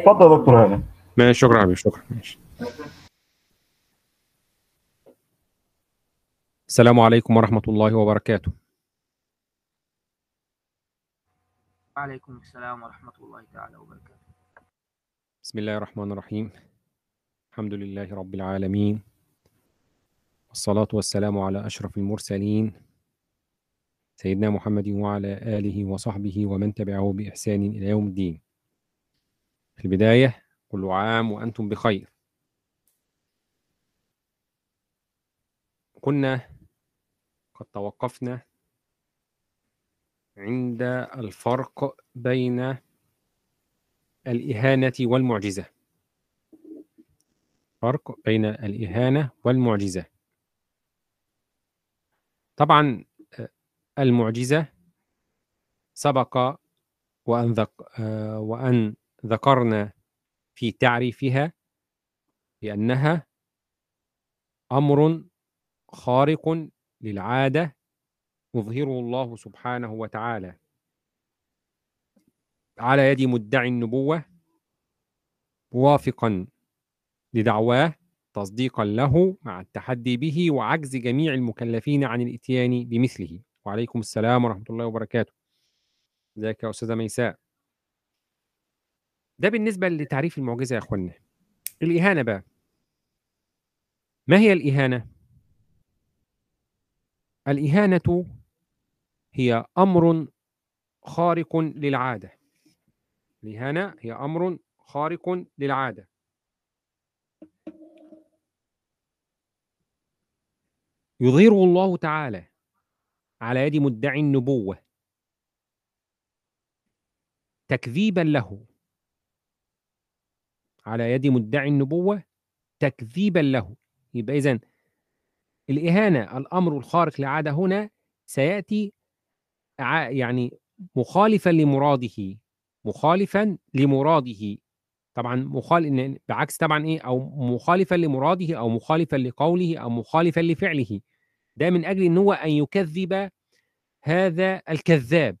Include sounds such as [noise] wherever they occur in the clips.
اتفضل دكتور هاني ماشي شكرا حبيبي شكرا. ماشي. السلام عليكم ورحمة الله وبركاته. وعليكم السلام ورحمة الله تعالى وبركاته. بسم الله الرحمن الرحيم. الحمد لله رب العالمين. والصلاة والسلام على أشرف المرسلين. سيدنا محمد وعلى آله وصحبه ومن تبعه بإحسان إلى يوم الدين. في البداية كل عام وأنتم بخير. كنا قد توقفنا عند الفرق بين الإهانة والمعجزة. فرق بين الإهانة والمعجزة. طبعا المعجزة سبق وأن, ذك وأن ذكرنا في تعريفها بأنها أمر خارق للعادة يظهره الله سبحانه وتعالى. على يد مدعي النبوة موافقا لدعواه تصديقا له مع التحدي به وعجز جميع المكلفين عن الإتيان بمثله. وعليكم السلام ورحمة الله وبركاته. ازيك يا أستاذة ميساء. ده بالنسبة لتعريف المعجزة يا أخوانا. الإهانة بقى. ما هي الإهانة؟ الإهانة هي أمر خارق للعادة. الإهانة هي أمر خارق للعادة. يظهره الله تعالى على يد مدعي النبوة. تكذيبا له. على يد مدعي النبوة تكذيبا له. يبقى إذن الإهانة الأمر الخارق للعادة هنا سيأتي يعني مخالفا لمراده مخالفا لمراده. طبعا مخالف بعكس طبعا إيه؟ أو مخالفا لمراده أو مخالفا لقوله أو مخالفا لفعله. ده من أجل ان هو أن يكذب هذا الكذاب.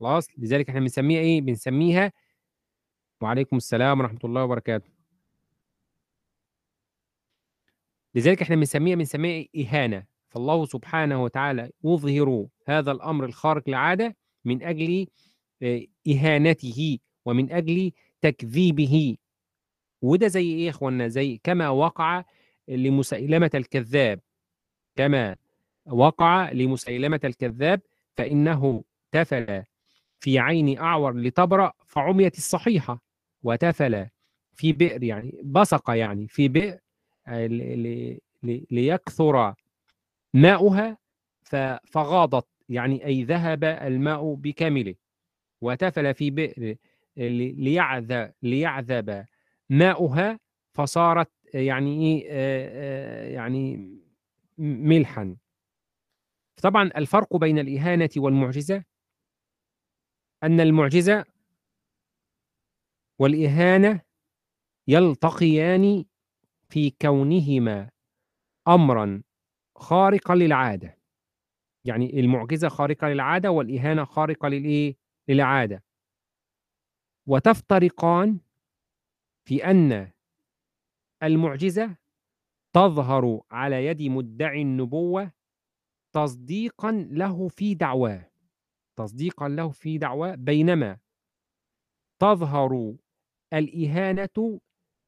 خلاص؟ لذلك إحنا بنسميها إيه؟ بنسميها وعليكم السلام ورحمة الله وبركاته. لذلك إحنا بنسميها بنسميها إهانة. فالله سبحانه وتعالى يظهر هذا الأمر الخارق للعادة من أجل إهانته ومن أجل تكذيبه. وده زي إيه يا اخوانا زي كما وقع لمسيلمة الكذاب. كما وقع لمسيلمة الكذاب فإنه تفل في عين أعور لتبرأ فعميت الصحيحة. وتفل في بئر يعني بصق يعني في بئر ليكثر ماؤها فغاضت يعني أي ذهب الماء بكامله. وتفل في بئر ليعذب, ليعذب ماؤها فصارت يعني إيه يعني ملحا. طبعا الفرق بين الإهانة والمعجزة أن المعجزة والإهانة يلتقيان في كونهما امرا خارقا للعادة. يعني المعجزة خارقة للعادة والإهانة خارقة للإيه؟ للعادة. وتفترقان في أن المعجزة تظهر على يد مدعي النبوة تصديقا له في دعواه. تصديقا له في دعواه بينما تظهر الإهانة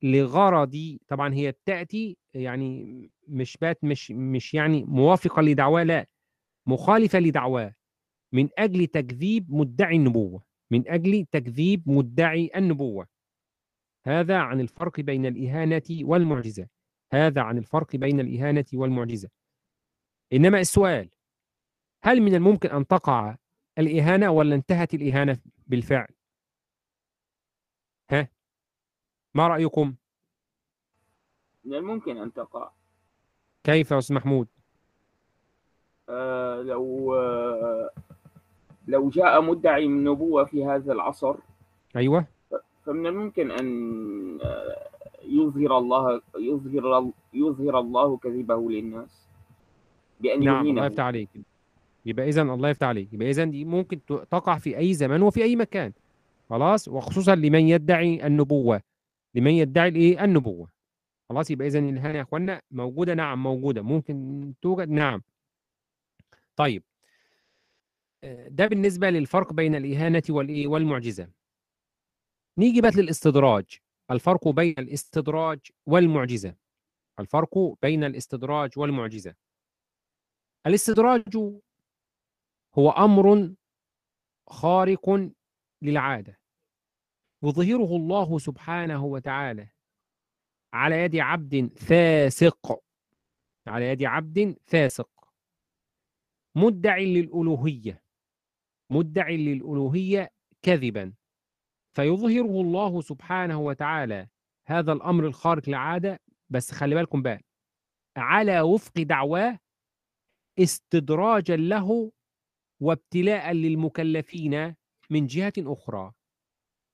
لغرض طبعا هي بتأتي يعني مش بات مش مش يعني موافقة لدعواه لا مخالفة لدعواه من أجل تكذيب مدعي النبوة من أجل تكذيب مدعي النبوة. هذا عن الفرق بين الإهانة والمعجزة. هذا عن الفرق بين الإهانة والمعجزة. إنما السؤال هل من الممكن أن تقع الإهانة ولا انتهت الإهانة بالفعل؟ ها؟ ما رأيكم؟ من الممكن أن تقع. كيف يا أستاذ محمود؟ آه لو آه لو جاء مدعي من نبوة في هذا العصر. أيوه. فمن الممكن أن يظهر الله يظهر يظهر الله كذبه للناس بأن نعم الله يفتح عليك. يبقى إذا الله يفتح عليك. يبقى إذا دي ممكن تقع في أي زمان وفي أي مكان. خلاص؟ وخصوصا لمن يدعي النبوة. لمن يدعي الإيه؟ النبوة. خلاص يبقى اذا الإهانة يا إخوانا موجودة. نعم موجودة. ممكن توجد؟ نعم. طيب. آه، ده بالنسبة للفرق بين الإهانة والإيه؟ والمعجزة. نيجي بقى للاستدراج. الفرق بين الاستدراج والمعجزة. الفرق بين الاستدراج والمعجزة. الاستدراج هو أمر خارق للعادة. يظهره الله سبحانه وتعالى على يد عبد فاسق. على يد عبد فاسق. مدعي للألوهية. مدعي للألوهية كذبا. فيظهره الله سبحانه وتعالى هذا الأمر الخارق للعادة بس خلي بالكم بقى على وفق دعواه استدراجا له وابتلاء للمكلفين من جهة أخرى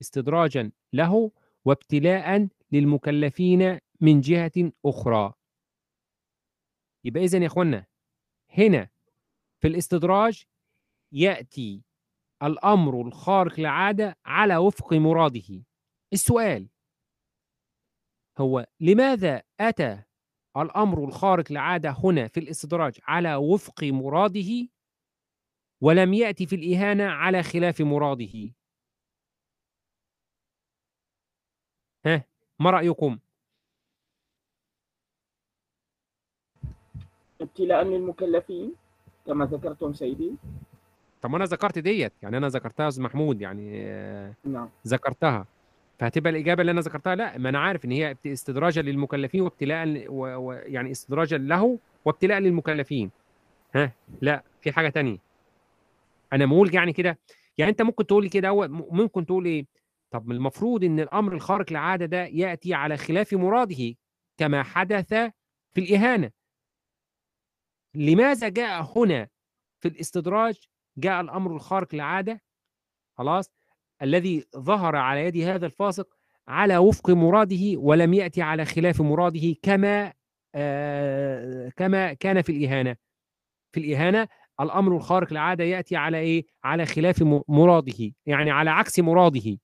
استدراجا له وابتلاء للمكلفين من جهة أخرى. يبقى إذن يا إخوانا هنا في الاستدراج يأتي الأمر الخارق للعادة على وفق مراده. السؤال هو لماذا أتى الأمر الخارق للعادة هنا في الاستدراج على وفق مراده؟ ولم يأتي في الإهانة على خلاف مراده. ها ما رأيكم؟ ابتلاء للمكلفين كما ذكرتم سيدي. طب ما أنا ذكرت ديت يعني أنا ذكرتها أستاذ محمود يعني نعم. ذكرتها. فهتبقى الإجابة اللي أنا ذكرتها لا ما أنا عارف إن هي استدراجا للمكلفين وابتلاء ل- و... و... يعني استدراجا له وابتلاء للمكلفين. ها لا في حاجة تانية. أنا بقول يعني كده؟ يعني أنت ممكن تقول كده ممكن تقول إيه؟ طب المفروض إن الأمر الخارق للعادة ده يأتي على خلاف مراده كما حدث في الإهانة. لماذا جاء هنا في الاستدراج جاء الأمر الخارق للعادة؟ خلاص الذي ظهر على يد هذا الفاسق على وفق مراده ولم يأتي على خلاف مراده كما آه كما كان في الإهانة. في الإهانة الأمر الخارق للعادة يأتي على إيه؟ على خلاف مراده يعني على عكس مراده.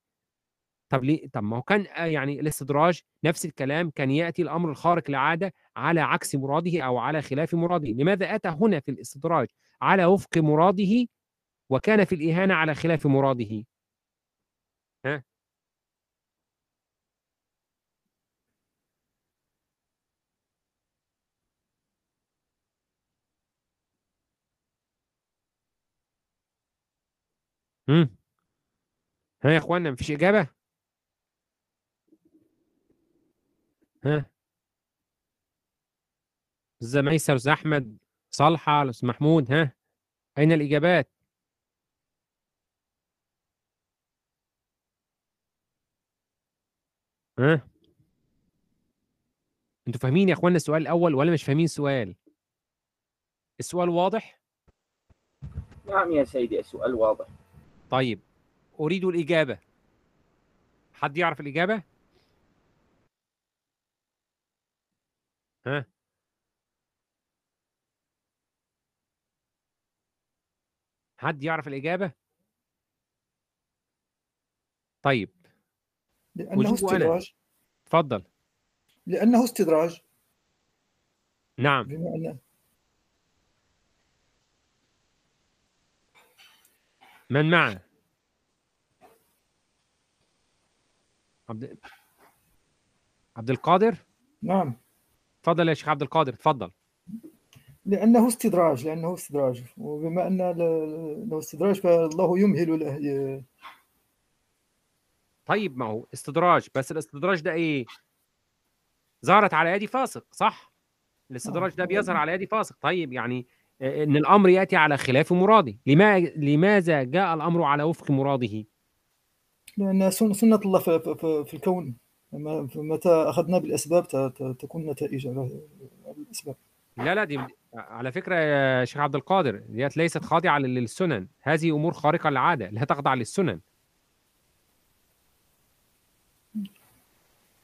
طب ليه؟ طب ما هو كان آه، يعني الاستدراج نفس الكلام كان يأتي الأمر الخارق للعادة على عكس مراده أو على خلاف مراده. لماذا أتى هنا في الاستدراج؟ على وفق مراده وكان في الإهانة على خلاف مراده. ها يا اخوانا مفيش إجابة؟ ها؟ أستاذ ميسر أستاذ أحمد صالحه أستاذ محمود ها؟ أين الإجابات؟ ها؟ أنتوا فاهمين يا إخوانا السؤال الأول ولا مش فاهمين السؤال؟ السؤال واضح؟ نعم يا سيدي السؤال واضح. طيب أريد الإجابة. حد يعرف الإجابة؟ ها؟ حد يعرف الإجابة؟ طيب. أنا. استدراج. اتفضل لأنه استدراج. نعم. بما من معه عبد عبد القادر؟ نعم. اتفضل يا شيخ عبد القادر اتفضل لأنه استدراج لأنه استدراج. وبما أن ل- له استدراج فالله يمهل له. طيب ما هو استدراج. بس الاستدراج ده إيه؟ ظهرت على يد فاسق صح؟ الاستدراج ده بيظهر على يد فاسق. طيب يعني إن الأمر يأتي على خلاف مراده. لما لماذا جاء الأمر على وفق مراده؟ لأن سن- سنة الله في, في, في- الكون. بالأسباب ت- ت- تكون نتائج على الأسباب. لا لا دي على فكرة يا شيخ عبد القادر ديت ليست خاضعة لل- للسنن. هذه أمور خارقة للعادة لا تخضع للسنن.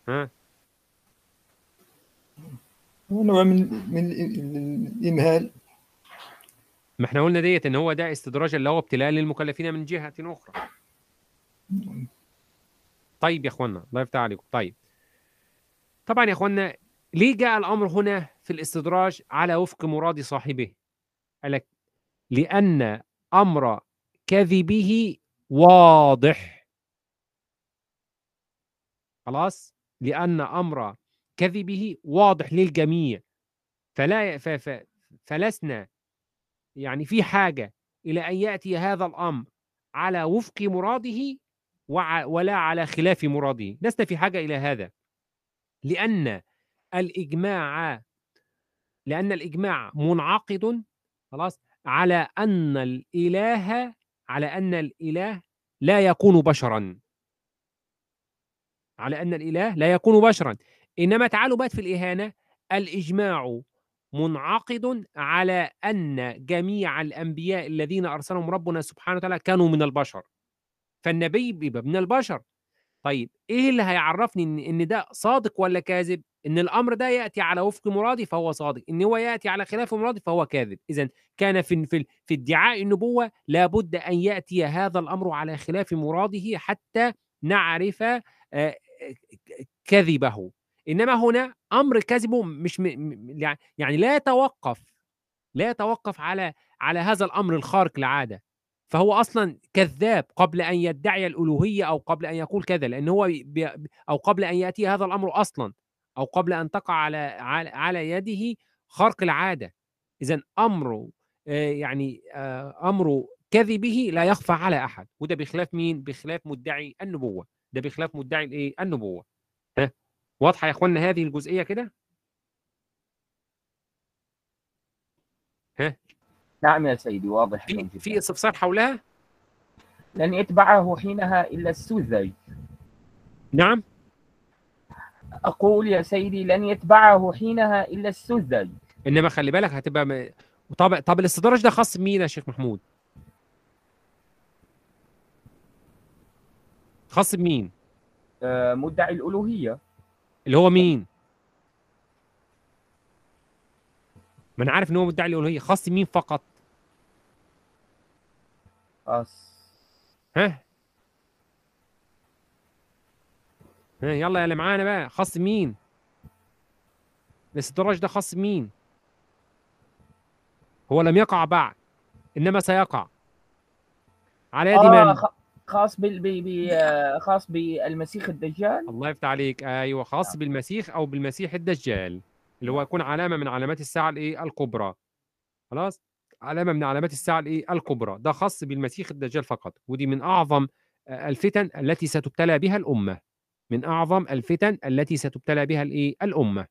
ها؟ نوع من من ال- الإمهال ما إحنا قلنا ديت إن هو ده استدراج اللي هو ابتلاء للمكلفين من جهة أخرى. طيب يا إخوانا الله يفتح عليكم. طيب. طبعا يا إخوانا ليه جاء الأمر هنا في الاستدراج على وفق مراد صاحبه؟ قال لك لأن أمر كذبه واضح. خلاص؟ لأن أمر كذبه واضح للجميع. فلا ف ف فلسنا يعني في حاجة إلى أن يأتي هذا الأمر على وفق مراده ولا على خلاف مراده. لسنا في حاجة إلى هذا. لأن الإجماع لأن الإجماع منعقد خلاص على أن الإله على أن الإله لا يكون بشرا. على أن الإله لا يكون بشرا. إنما تعالوا بقى في الإهانة. الإجماع منعقد على أن جميع الأنبياء الذين أرسلهم ربنا سبحانه وتعالى كانوا من البشر. فالنبي بيبقى من البشر. طيب إيه اللي هيعرفني إن إن ده صادق ولا كاذب؟ إن الأمر ده يأتي على وفق مرادي فهو صادق إن هو يأتي على خلاف مرادي فهو كاذب. اذا كان في في في ادعاء النبوة لابد أن يأتي هذا الأمر على خلاف مراده حتى نعرف آه، كذبه. إنما هنا أمر كذبه مش م... يعني- يعني لا يتوقف لا يتوقف على على هذا الأمر الخارق العاده فهو أصلا كذاب قبل أن يدعي الألوهية أو قبل أن يقول كذا لأن هو بي... أو قبل أن يأتي هذا الأمر أصلا أو قبل أن تقع على على, على يده خرق العادة. اذا امره آه، يعني آه، أمر كذبه لا يخفى على أحد. وده بخلاف مين؟ بخلاف مدعي النبوة. ده بخلاف مدعي الإيه؟ النبوة. واضحة يا اخوانا هذه الجزئية كده؟ نعم يا سيدي واضح في. في استفسار حولها؟ لن يتبعه حينها إلا السذج نعم. أقول يا سيدي لن يتبعه حينها إلا السذج إنما خلي بالك هتبقى م... طب طب الاستدراج ده خاص بمين يا شيخ محمود؟ خاص بمين؟ آه، مدعي الألوهية. اللي هو مين؟ ما أنا عارف إن هو مدعي الالوهيه خاص بمين فقط؟ خاص. ها؟ ها يلا يا اللي معانا بقى. خاص بمين الاستدراج ده خاص بمين هو لم يقع بعد إنما سيقع. على يد آه من؟ خاص بال. آه، خاص بالمسيح الدجال. الله يفتح عليك. أيوه خاص بالمسيح أو بالمسيح الدجال اللي هو يكون علامة من علامات الساعة الإيه؟ الكبرى. خلاص؟ علامة من علامات الساعة الإيه؟ الكبرى. ده خاص بالمسيح الدجال فقط. ودي من أعظم آه، الفتن التي ستبتلى بها الأمة. من أعظم الفتن التي ستبتلى بها الإيه؟ الأمة.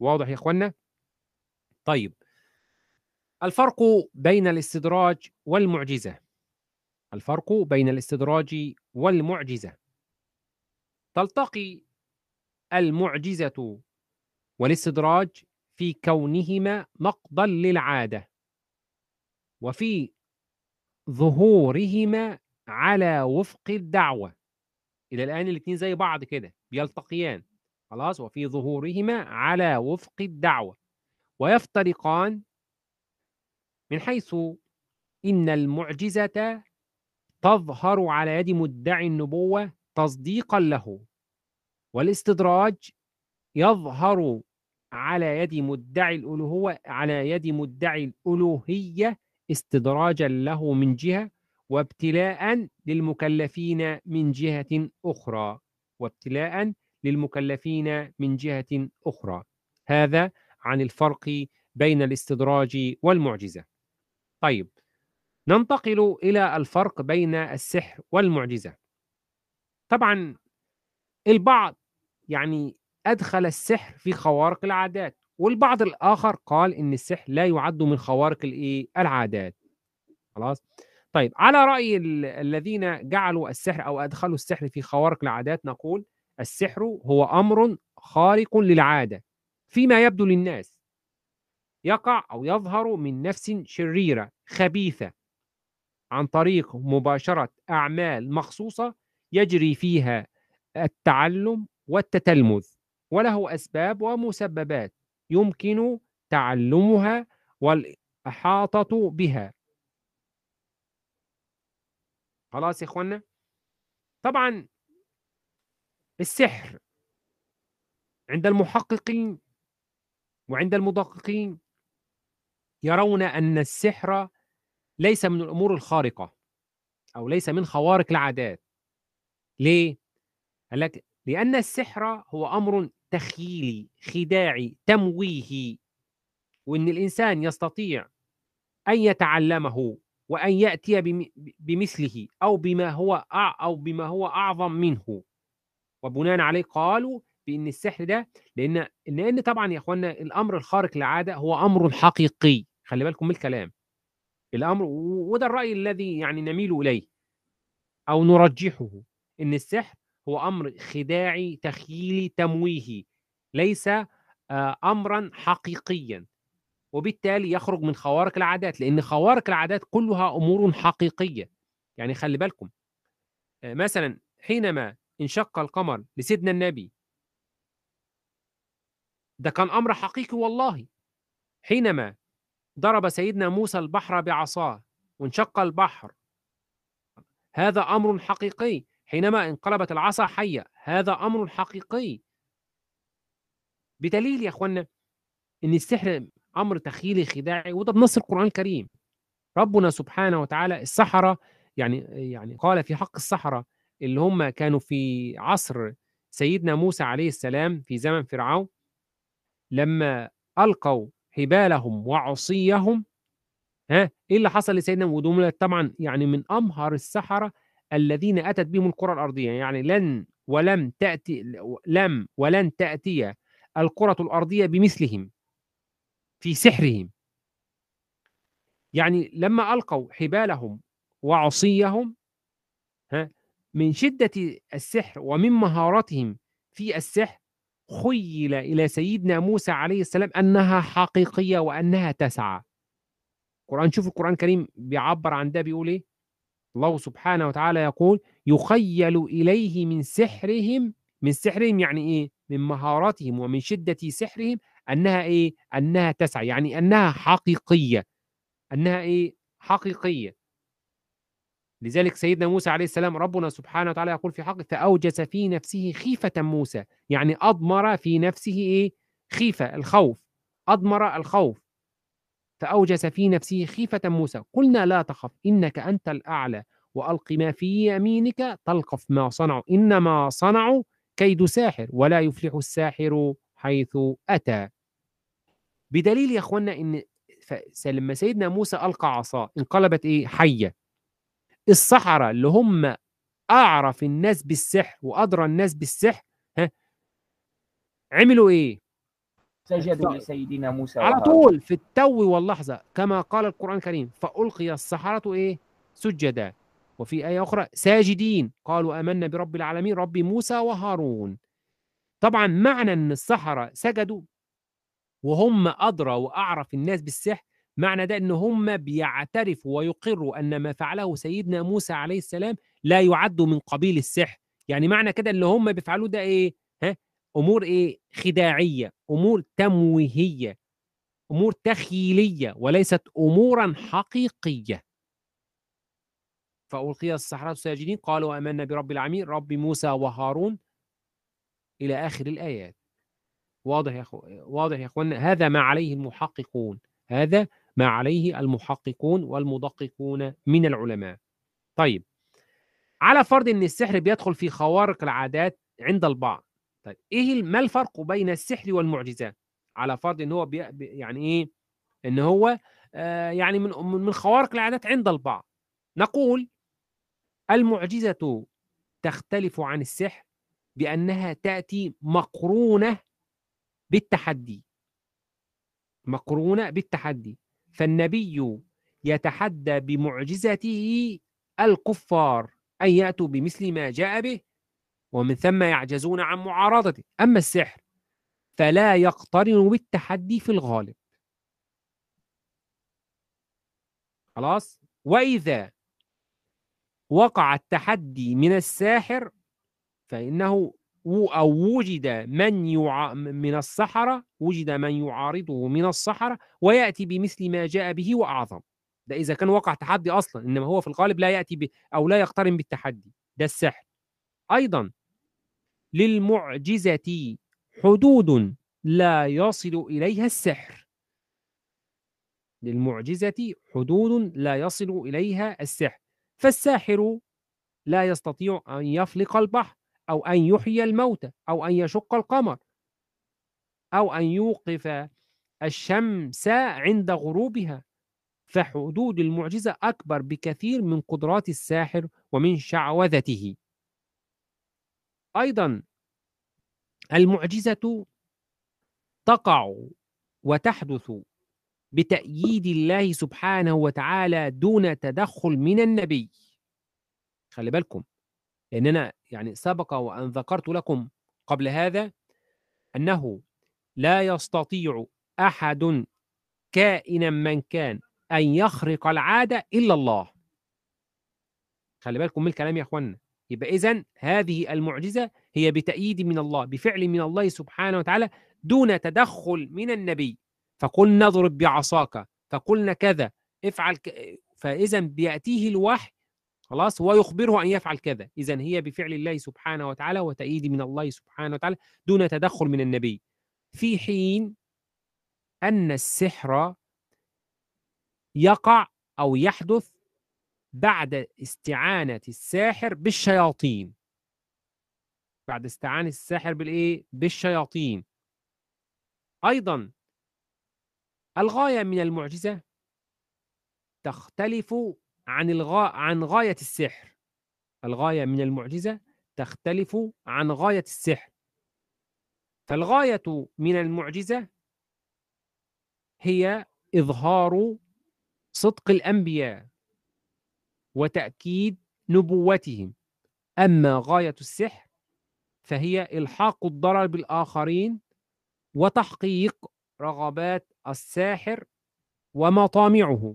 واضح يا اخوانا طيب. الفرق بين الاستدراج والمعجزة. الفرق بين الاستدراج والمعجزة. تلتقي المعجزة والاستدراج في كونهما نقضا للعادة وفي ظهورهما على وفق الدعوة. إلى الآن الاثنين زي بعض كده بيلتقيان خلاص؟ وفي ظهورهما على وفق الدعوة. ويفترقان من حيث إن المعجزة تظهر على يد مدعي النبوة تصديقا له. والاستدراج يظهر على يد مدعي الألوهية على يد مدعي الألوهية استدراجا له من جهة وابتلاء للمكلفين من جهة أخرى. وابتلاء للمكلفين من جهة أخرى. هذا عن الفرق بين الاستدراج والمعجزة. طيب ننتقل إلى الفرق بين السحر والمعجزة طبعا البعض يعني أدخل السحر في خوارق العادات والبعض الآخر قال إن السحر لا يعد من خوارق الإيه العادات. خلاص؟ طيب على ال- الذين جعلوا السحر أو أدخلوا السحر في خوارق العادات نقول السحر هو أمر خارق للعادة فيما يبدو للناس. يقع أو يظهر من نفس شريرة خبيثة عن طريق مباشرة أعمال مخصوصة يجري فيها التعلم والتتلمذ وله أسباب ومسببات يمكن تعلمها والإحاطة بها. خلاص يا إخوانا طبعا السحر عند المحققين وعند المدققين يرون أن السحر ليس من الأمور الخارقة أو ليس من خوارق العادات. ليه؟ قال لك لأن السحر هو أمر تخيلي خداعي تمويهي وإن الإنسان يستطيع أن يتعلمه وأن يأتي بم- بمثله أو بما هو أو بما هو أعظم منه. وبناء عليه قالوا بأن السحر ده لأن لأن طبعا يا إخوانا الأمر الخارق للعادة هو أمر حقيقي. خلي بالكم من الكلام. الأمر و- وده الرأي الذي يعني نميل إليه أو نرجحه إن السحر هو أمر خداعي تخيلي تمويهي ليس آه، أمرا حقيقيا. وبالتالي يخرج من خوارق العادات لأن خوارق العادات كلها أمور حقيقية. يعني خلي بالكم آه، مثلا حينما انشق القمر لسيدنا النبي ده كان أمر حقيقي والله. حينما ضرب سيدنا موسى البحر بعصاه وانشق البحر. هذا أمر حقيقي. حينما انقلبت العصا حية هذا أمر حقيقي. بدليل يا أخوانا إن السحر أمر تخيلي خداعي وده بنص القرآن الكريم. ربنا سبحانه وتعالى السحرة يعني يعني قال في حق السحرة اللي هم كانوا في عصر سيدنا موسى عليه السلام في زمن فرعون لما ألقوا حبالهم وعصيهم. ها؟ إيه اللي حصل لسيدنا ودول طبعا يعني من أمهر السحرة الذين أتت بهم الكرة الأرضية. يعني لن ولم تأتي لم ولن تأتي الكرة الأرضية بمثلهم في سحرهم. يعني لما ألقوا حبالهم وعصيهم ها؟ من شدة السحر ومن مهارتهم في السحر خيل إلى سيدنا موسى عليه السلام أنها حقيقية وأنها تسعى. القرآن شوف القرآن الكريم بيعبر عن ده بيقول إيه؟ الله سبحانه وتعالى يقول يخيل إليه من سحرهم من سحرهم يعني إيه؟ من مهاراتهم ومن شدة سحرهم أنها إيه؟ أنها تسعى يعني أنها حقيقية. أنها إيه؟ حقيقية. لذلك سيدنا موسى عليه السلام ربنا سبحانه وتعالى يقول في حقه فأوجس في نفسه خيفة موسى. يعني أضمر في نفسه إيه؟ خيفة الخوف. أضمر الخوف. فأوجس في نفسه خيفة موسى. قلنا لا تخف إنك أنت الأعلى وألق ما في يمينك تلقف ما صنعوا. إنما صنعوا كيد ساحر ولا يفلح الساحر حيث أتى. بدليل يا أخوانا إن لما سيدنا موسى ألقى عصاه انقلبت إيه؟ حية. السحرة اللي هم أعرف الناس بالسحر وأدرى الناس بالسحر ها؟ عملوا إيه؟ سجدوا لسيدنا موسى على. طول في التو واللحظة كما قال القرآن الكريم فألقي السحرة إيه؟ سجدا. وفي آية أخرى ساجدين. قالوا آمنا برب العالمين رب موسى وهارون. طبعا معنى أن السحرة سجدوا وهم أدرى وأعرف الناس بالسحر معنى ده أن هم بيعترفوا ويقروا أن ما فعله سيدنا موسى عليه السلام لا يعد من قبيل السحر. يعني معنى كده اللي هم بيفعلوه ده إيه؟ ها؟ أمور إيه؟ خداعية أمور تمويهية أمور تخيليه وليست أمورا حقيقية. فألقي السحرة ساجدين قالوا آمنا برب العالمين رب موسى وهارون إلى آخر الآيات. واضح يا أخو... واضح يا اخوانا هذا ما عليه المحققون. هذا ما عليه المحققون والمدققون من العلماء. طيب على فرض إن السحر بيدخل في خوارق العادات عند البعض طيب إيه ما الفرق بين السحر والمعجزات؟ على فرض إن هو بي... يعني إيه؟ إن هو آه يعني من من خوارق العادات عند البعض. نقول المعجزة تختلف عن السحر بأنها تأتي مقرونة بالتحدي. مقرونة بالتحدي. فالنبي يتحدى بمعجزته الكفار أن يأتوا بمثل ما جاء به ومن ثم يعجزون عن معارضته. أما السحر فلا يقترن بالتحدي في الغالب. خلاص؟ وإذا وقع التحدي من الساحر فإنه أو وجد من يع... من السحرة وجد من يعارضه من السحرة ويأتي بمثل ما جاء به وأعظم. ده إذا كان وقع تحدي أصلا إنما هو في الغالب لا يأتي ب... أو لا يقترن بالتحدي. ده السحر. أيضا للمعجزة حدود لا يصل إليها السحر. للمعجزة حدود لا يصل إليها السحر. فالساحر لا يستطيع أن يفلق البحر. أو أن يحيي الموتى أو أن يشق القمر أو أن يوقف الشمس عند غروبها. فحدود المعجزة أكبر بكثير من قدرات الساحر ومن شعوذته. أيضا المعجزة تقع وتحدث بتأييد الله سبحانه وتعالى دون تدخل من النبي. خلي بالكم لأننا يعني سبق وأن ذكرت لكم قبل هذا أنه لا يستطيع أحد كائنا من كان أن يخرق العادة إلا الله. خلي بالكم من الكلام يا أخوانا يبقى إذن هذه المعجزة هي بتأييد من الله بفعل من الله سبحانه وتعالى دون تدخل من النبي. فقلنا اضرب بعصاك فقلنا كذا افعل ك... فإذا بيأتيه الوحي خلاص ويخبره أن يفعل كذا. إذا هي بفعل الله سبحانه وتعالى وتأييد من الله سبحانه وتعالى دون تدخل من النبي. في حين أن السحر يقع أو يحدث بعد استعانة الساحر بالشياطين. بعد استعانة الساحر بالإيه؟ بالشياطين. أيضا الغاية من المعجزة تختلف عن الغا... عن غاية السحر. الغاية من المعجزة تختلف عن غاية السحر. فالغاية من المعجزة هي إظهار صدق الأنبياء وتأكيد نبوتهم. أما غاية السحر فهي إلحاق الضرر بالآخرين وتحقيق رغبات الساحر ومطامعه.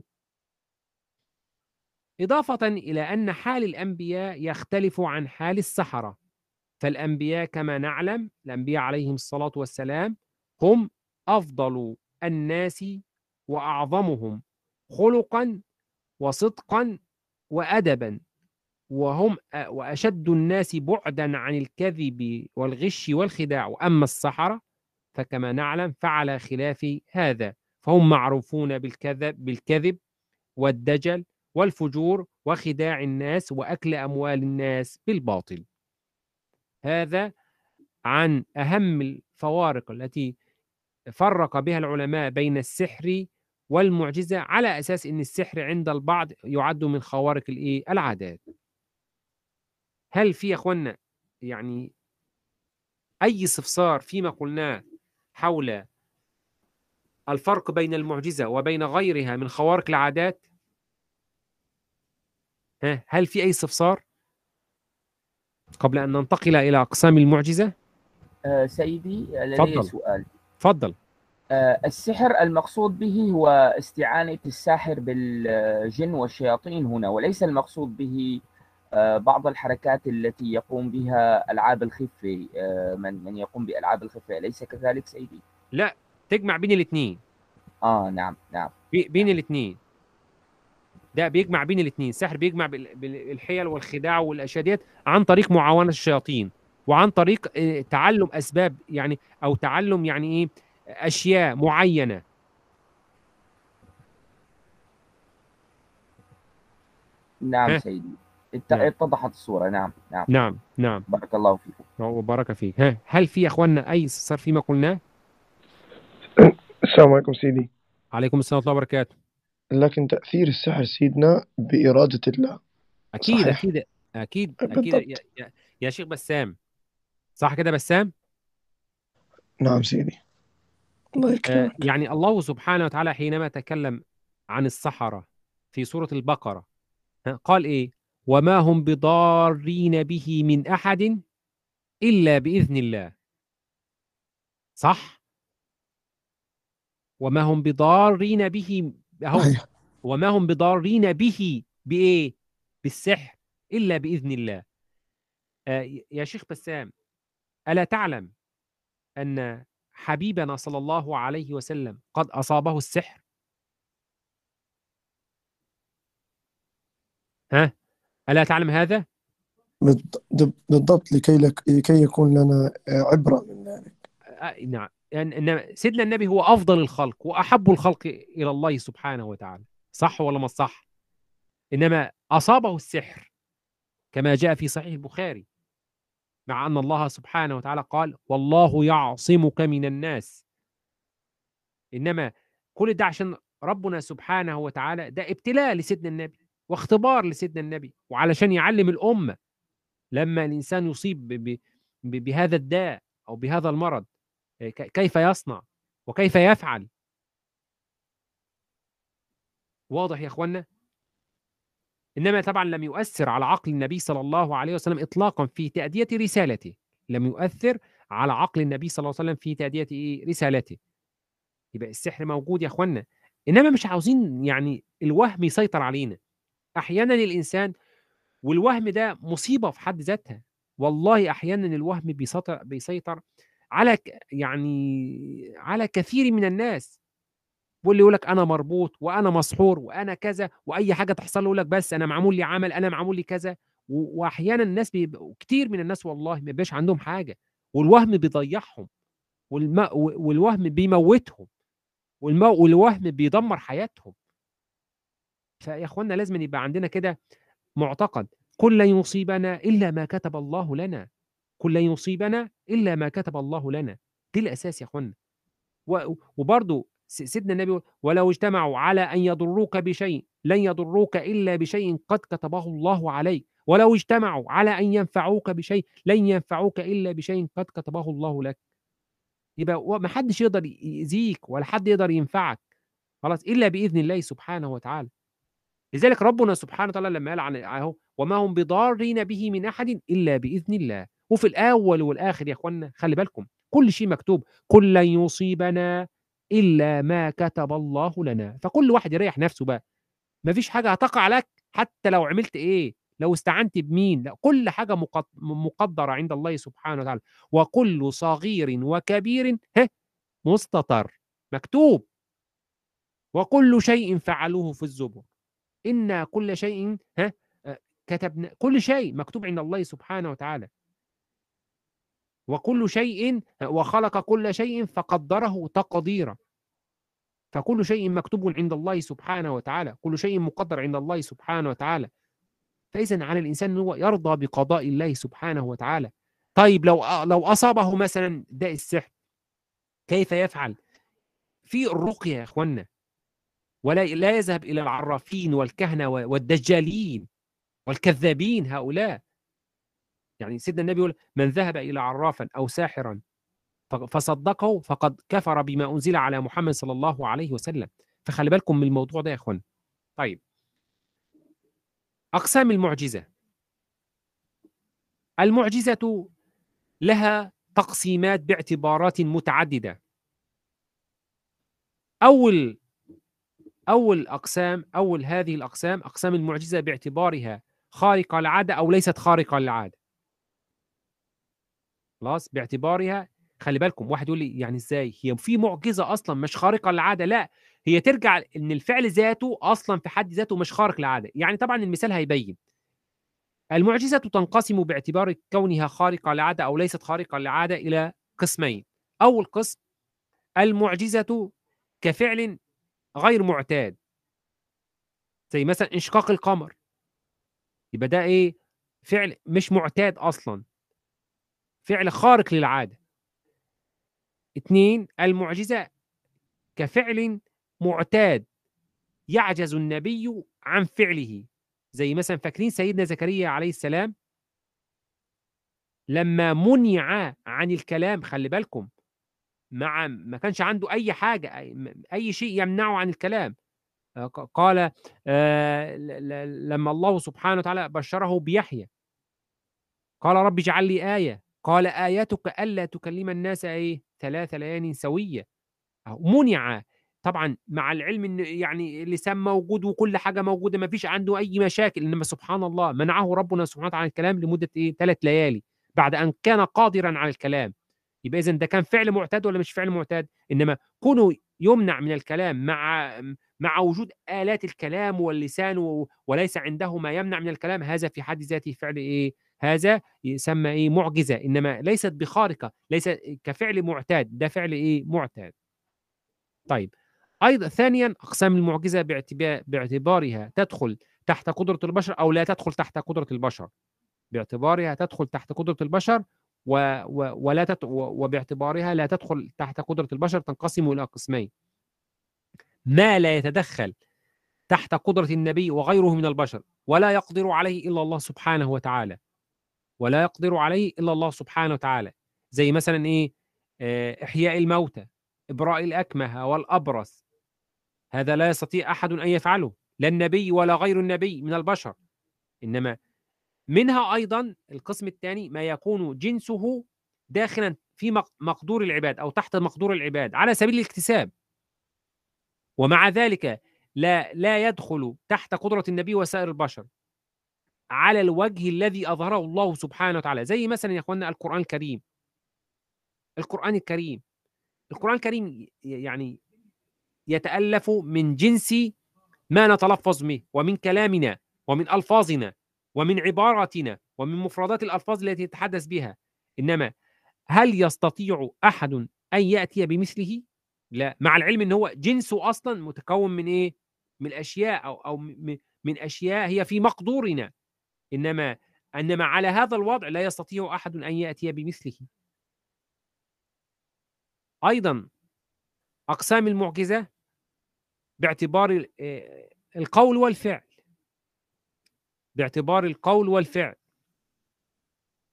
إضافة إلى أن حال الأنبياء يختلف عن حال السحرة. فالأنبياء كما نعلم الأنبياء عليهم الصلاة والسلام هم أفضل الناس وأعظمهم خلقا وصدقا وأدبا وهم وأشد الناس بعدا عن الكذب والغش والخداع. وأما السحرة فكما نعلم فعلى خلاف هذا فهم معروفون بالكذب بالكذب والدجل والفجور وخداع الناس وأكل أموال الناس بالباطل. هذا عن أهم الفوارق التي فرق بها العلماء بين السحر والمعجزة على أساس إن السحر عند البعض يعد من خوارق الايه العادات. هل في يا أخوانا يعني أي استفسار فيما قلناه حول الفرق بين المعجزة وبين غيرها من خوارق العادات؟ ها هل في أي استفسار؟ قبل أن ننتقل إلى أقسام المعجزة؟ آه سيدي لدي تفضل. سؤال. تفضل. آه السحر المقصود به هو استعانة الساحر بالجن والشياطين هنا وليس المقصود به آه بعض الحركات التي يقوم بها ألعاب الخفة آه من من يقوم بألعاب الخفة أليس كذلك سيدي؟ لا تجمع بين الاثنين. آه نعم نعم. بين الاثنين. ده بيجمع بين الاثنين السحر بيجمع بال- بالحيل والخداع والأشياء ديت عن طريق معاونة الشياطين وعن طريق آه، تعلم أسباب يعني أو تعلم يعني إيه أشياء معينة. نعم. سيدي. نعم. اتضحت الصورة. نعم نعم. نعم نعم. بارك الله فيكم وبارك فيك. ها هل في يا أخواننا أي استفسار فيما قلناه؟ السلام عليكم سيدي. عليكم السلام ورحمة الله وبركاته. لكن تأثير السحر سيدنا بإرادة الله. أكيد صحيح. أكيد أكيد أكيد. بالضبط. يا, يا, يا شيخ بسام. صح كده بسام؟ نعم سيدي. الله آه يكرمك. يعني الله سبحانه وتعالى حينما تكلم عن السحرة في سورة البقرة ها، قال إيه؟ وما هم بضارين به من أحد إلا بإذن الله. صح؟ وما هم بضارين به أهو. صحيح وما هم بضارين به بإيه؟ بالسحر إلا بإذن الله. آه يا شيخ بسام ألا تعلم أن حبيبنا صلى الله عليه وسلم قد أصابه السحر؟ ها؟ ألا تعلم هذا؟ بالض- بالضبط لكي لك لكي يكون لنا عبرة من ذلك. آه، نعم. يعني إنما سيدنا النبي هو أفضل الخلق وأحب الخلق إلى الله سبحانه وتعالى. صح ولا ما صح؟ إنما أصابه السحر كما جاء في صحيح البخاري مع أن الله سبحانه وتعالى قال والله يعصمك من الناس. إنما كل ده عشان ربنا سبحانه وتعالى ده ابتلاء لسيدنا النبي واختبار لسيدنا النبي وعلشان يعلم الأمة. لما الإنسان يصيب بهذا الداء أو بهذا المرض كيف يصنع وكيف يفعل. واضح يا اخوانا إنما طبعا لم يؤثر على عقل النبي صلى الله عليه وسلم اطلاقا في تأدية رسالته. لم يؤثر على عقل النبي صلى الله عليه وسلم في تأدية إيه؟ رسالته. يبقى السحر موجود يا اخوانا إنما مش عاوزين يعني الوهم يسيطر علينا. أحيانا الإنسان والوهم ده مصيبة في حد ذاتها. والله أحيانا الوهم بيسيطر بيسيطر على يعني على كثير من الناس. واللي يقول لك أنا مربوط وأنا مسحور وأنا كذا وأي حاجة تحصل له يقول لك بس أنا معمول لي عمل أنا معمول لي كذا. واحيانا الناس بيبقوا كتير من الناس والله ما بيبقاش عندهم حاجة. والوهم بيضيعهم. والم... والوهم بيموتهم. والمو... والوهم بيدمر حياتهم. فيا إخوانا لازم يبقى عندنا كده معتقد. كل لن يصيبنا إلا ما كتب الله لنا. كل لن يصيبنا الا ما كتب الله لنا. دي الأساس يا أخوانا. و- وبرضه س- سيدنا النبي ولو اجتمعوا على أن يضروك بشيء لن يضروك الا بشيء قد كتبه الله عليك. ولو اجتمعوا على أن ينفعوك بشيء لن ينفعوك الا بشيء قد كتبه الله لك. يبقى ما حدش يقدر يأذيك ولا حد يقدر ينفعك. خلاص الا بإذن الله سبحانه وتعالى. لذلك ربنا سبحانه وتعالى لما قال عن أهو وما هم بضارين به من احد الا باذن الله. وفي الأول والآخر يا اخوانا خلي بالكم كل شيء مكتوب كل لن يصيبنا إلا ما كتب الله لنا. فكل واحد يريح نفسه بقى. مفيش حاجة هتقع لك حتى لو عملت إيه؟ لو استعنت بمين؟ لا كل حاجة مقد- مقدرة عند الله سبحانه وتعالى. وكل صغير وكبير ها مستطر مكتوب. وكل شيء فعلوه في الزبر. إنا كل شيء ها آه، كتبنا كل شيء مكتوب عند الله سبحانه وتعالى. وكل شيء وخلق كل شيء فقدره تقديرا. فكل شيء مكتوب عند الله سبحانه وتعالى كل شيء مقدر عند الله سبحانه وتعالى. فإذا على الإنسان أن هو يرضى بقضاء الله سبحانه وتعالى. طيب لو لو أصابه مثلا داء السحر كيف يفعل؟ في الرقية يا إخوانا ولا لا يذهب إلى العرافين والكهنة والدجالين والكذابين هؤلاء. يعني سيدنا النبي يقول من ذهب إلى عرافا أو ساحرا فصدقه فقد كفر بما أنزل على محمد صلى الله عليه وسلم. فخلي بالكم من الموضوع ده يا إخوان. طيب. أقسام المعجزة. المعجزة لها تقسيمات باعتبارات متعددة. أول أول أقسام أول هذه الأقسام أقسام المعجزة باعتبارها خارقة للعادة أو ليست خارقة للعادة خلاص باعتبارها خلي بالكم واحد يقول لي يعني إزاي؟ هي في معجزة أصلا مش خارقة للعادة لا هي ترجع إن الفعل ذاته أصلا في حد ذاته مش خارق للعادة. يعني طبعا المثال هيبين. المعجزة تنقسم باعتبار كونها خارقة للعادة أو ليست خارقة للعادة إلى قسمين. أول قسم المعجزة كفعل غير معتاد. زي مثلا إنشقاق القمر. يبقى ده إيه؟ فعل مش معتاد أصلا. فعل خارق للعادة. اتنين المعجزة كفعل معتاد يعجز النبي عن فعله. زي مثلا فاكرين سيدنا زكريا عليه السلام؟ لما منع عن الكلام خلي بالكم مع ما كانش عنده أي حاجة أي شيء يمنعه عن الكلام. قال آه، لما الله سبحانه وتعالى بشره بيحيى قال رب اجعل لي آية. قال ايتك ألا تكلم الناس إيه؟ ثلاث ليال أهو منع. طبعا مع العلم إن يعني اللسان موجود وكل حاجة موجودة ما فيش عنده أي مشاكل. إنما سبحان الله منعه ربنا سبحانه وتعالى عن الكلام لمدة إيه؟ ثلاث ليالي بعد أن كان قادرا على الكلام. يبقى اذا ده كان فعل معتاد ولا مش فعل معتاد؟ إنما كونه يمنع من الكلام مع مع وجود آلات الكلام واللسان وليس عنده ما يمنع من الكلام هذا في حد ذاته فعل إيه؟ هذا يسمى إيه معجزة إنما ليست بخارقة ليس كفعل معتاد ده فعل إيه معتاد. طيب أيضا ثانيا أقسام المعجزة باعتبار باعتبارها تدخل تحت قدرة البشر أو لا تدخل تحت قدرة البشر. باعتبارها تدخل تحت قدرة البشر و و ولا تت و- وباعتبارها لا تدخل تحت قدرة البشر تنقسم إلى قسمين. ما لا يتدخل تحت قدرة النبي وغيره من البشر ولا يقدر عليه إلا الله سبحانه وتعالى. ولا يقدر عليه إلا الله سبحانه وتعالى. زي مثلا إيه؟ آه، إحياء الموتى إبراء الأكمه والأبرص. هذا لا يستطيع أحد أن يفعله لا النبي ولا غير النبي من البشر. إنما منها أيضا القسم الثاني ما يكون جنسه داخلا في مق- مقدور العباد أو تحت مقدور العباد على سبيل الاكتساب. ومع ذلك لا لا يدخل تحت قدرة النبي وسائر البشر. على الوجه الذي أظهره الله سبحانه وتعالى. زي مثلا يا إخواننا القرآن الكريم. القرآن الكريم. القرآن الكريم يعني يتألف من جنس ما نتلفظ به ومن كلامنا ومن ألفاظنا ومن عباراتنا ومن مفردات الألفاظ التي نتحدث بها. إنما هل يستطيع أحد أن يأتي بمثله؟ لا. مع العلم إن هو جنسه أصلا متكون من إيه؟ من أشياء أو أو من أشياء هي في مقدورنا. إنما إنما على هذا الوضع لا يستطيع أحد أن يأتي بمثله. أيضا أقسام المعجزة باعتبار آه، القول والفعل. باعتبار القول والفعل.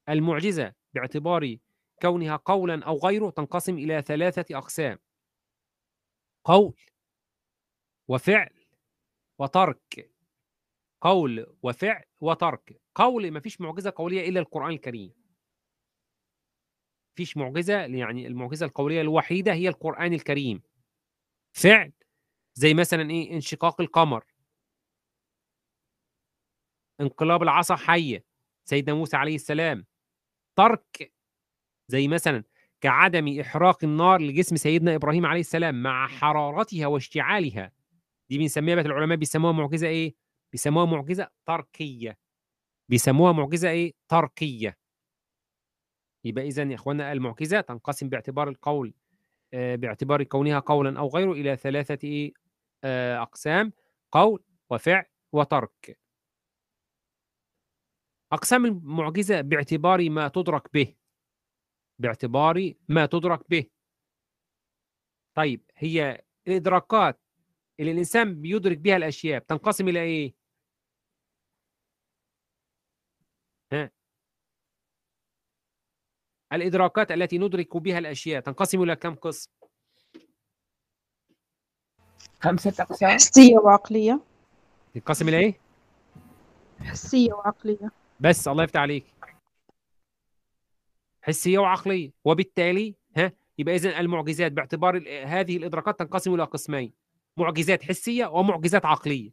المعجزة باعتبار كونها قولا أو غيره تنقسم إلى ثلاثة أقسام. قول وفعل وترك قول وفعل وترك. قول ما فيش معجزة قولية إلا القرآن الكريم. فيش معجزة يعني المعجزة القولية الوحيدة هي القرآن الكريم. فعل زي مثلا إيه؟ انشقاق القمر. انقلاب العصا حية سيدنا موسى عليه السلام. ترك زي مثلا كعدم إحراق النار لجسم سيدنا إبراهيم عليه السلام مع حرارتها واشتعالها. دي بنسميها بقى العلماء بيسموها معجزة إيه؟ بيسموها معجزة تركية. بيسموها معجزة إيه؟ تركية. يبقى اذا يا إخوانا المعجزة تنقسم باعتبار القول آه، باعتبار كونها قولا أو غيره إلى ثلاثة إيه؟ آه، أقسام قول وفعل وترك. أقسام المعجزة باعتبار ما تدرك به. باعتبار ما تدرك به. طيب هي الادراكات اللي الإنسان بيدرك بها الأشياء بتنقسم إلى إيه ها الإدراكات التي ندرك بها الأشياء. تنقسم إلى كم قسم؟ خمسة أقسام. حسية وعقلية. تنقسم إلى إيه؟ حسية وعقلية. بس الله يفتح عليك. حسية وعقلية. وبالتالي ها يبقى اذا المعجزات باعتبار هذه الإدراكات تنقسم إلى قسمين. معجزات حسية ومعجزات عقلية.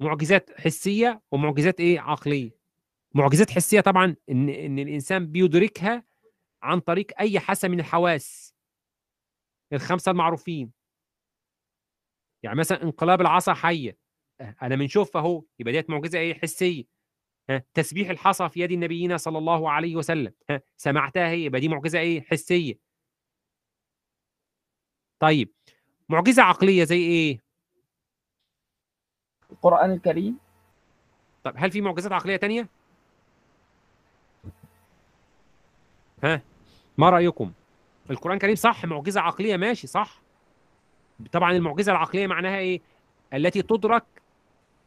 معجزات حسية ومعجزات إيه؟ عقلية. معجزات حسية طبعا إن إن الإنسان بيدركها عن طريق أي حاسة من الحواس. الخمسة المعروفين. يعني مثلا انقلاب العصا حية. أنا بنشوفها أهو يبقى ديت معجزة إيه؟ حسية. ها تسبيح الحصى في يد نبينا صلى الله عليه وسلم. ها سمعتها هي يبقى دي معجزة إيه؟ حسية. طيب معجزة عقلية زي إيه؟ القرآن الكريم. طب هل في معجزات عقلية تانية؟ ها؟ ما رأيكم؟ القرآن الكريم صح معجزة عقلية ماشي صح. طبعا المعجزة العقلية معناها إيه؟ التي تدرك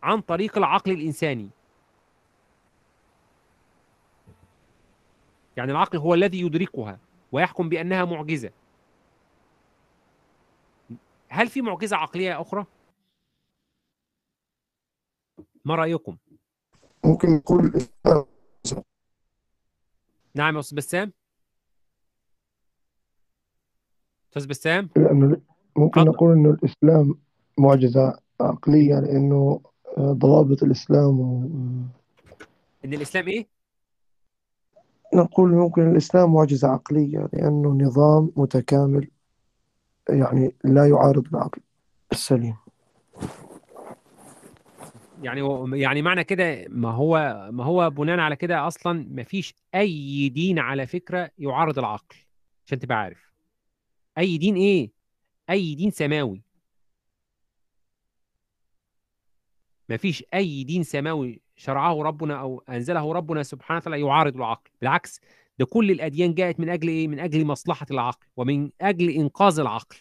عن طريق العقل الإنساني. يعني العقل هو الذي يدركها ويحكم بأنها معجزة. هل في معجزة عقلية أخرى؟ ما رأيكم؟ ممكن نقول نعم يا أستاذ بسام. أستاذ بسام؟ لأنه ممكن تفضل. نقول إنه الإسلام معجزة عقلية لأنه آه، ضوابط الإسلام و... إن الإسلام إيه؟ نقول ممكن الإسلام معجزة عقلية لأنه نظام متكامل يعني لا يعارض العقل السليم. يعني يعني معنى كده ما هو ما هو بناء على كده أصلا ما فيش أي دين على فكرة يعارض العقل عشان تبقى عارف. أي دين إيه؟ أي دين سماوي. ما فيش أي دين سماوي شرعه ربنا أو أنزله ربنا سبحانه وتعالى يعارض العقل. بالعكس ده كل الأديان جاءت من أجل إيه؟ من أجل مصلحة العقل ومن أجل إنقاذ العقل.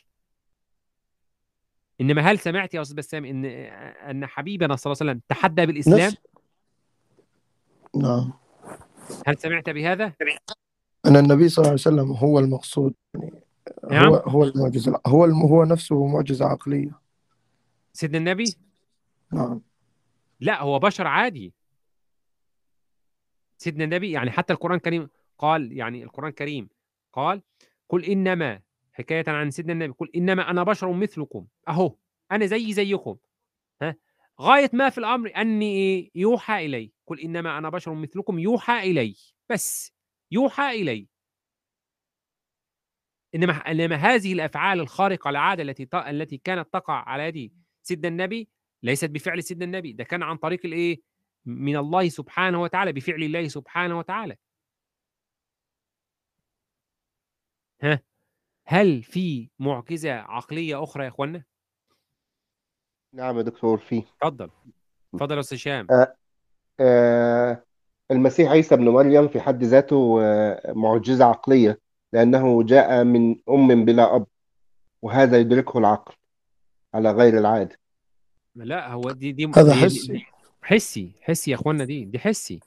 إنما هل سمعت يا أستاذ بسام إن أن حبيبنا صلى الله عليه وسلم تحدى بالإسلام؟ نفس نعم. هل سمعت بهذا؟ أن النبي صلى الله عليه وسلم هو المقصود. يعني نعم. هو هو المعجزة. هو الم- هو نفسه معجزة عقلية. سيدنا النبي؟ نعم. لا هو بشر عادي. سيدنا النبي يعني حتى القرآن الكريم قال يعني القرآن الكريم قال قل إنما حكاية عن سيدنا النبي قل إنما أنا بشر مثلكم. أهو أنا زي زيكم. ها؟ غاية ما في الأمر أني؟ يوحى إلي. قل إنما أنا بشر مثلكم يوحى إلي. بس يوحى إلي. إنما إنما هذه الأفعال الخارقة العادة التي التي كانت تقع على يد سيدنا النبي ليست بفعل سيدنا النبي ده كان عن طريق الإيه؟ من الله سبحانه وتعالى بفعل الله سبحانه وتعالى. ها؟ هل في معجزة عقلية أخرى يا إخوانا؟ نعم يا دكتور فيه اتفضل. اتفضل يا أستاذ هشام. آه، المسيح عيسى ابن مريم في حد ذاته آه، معجزة عقلية. لأنه جاء من أم بلا أب وهذا يدركه العقل على غير العادة. لا هو دي دي هذا دي- حسي. دي- حسي حسي يا إخوانا دي دي حسي.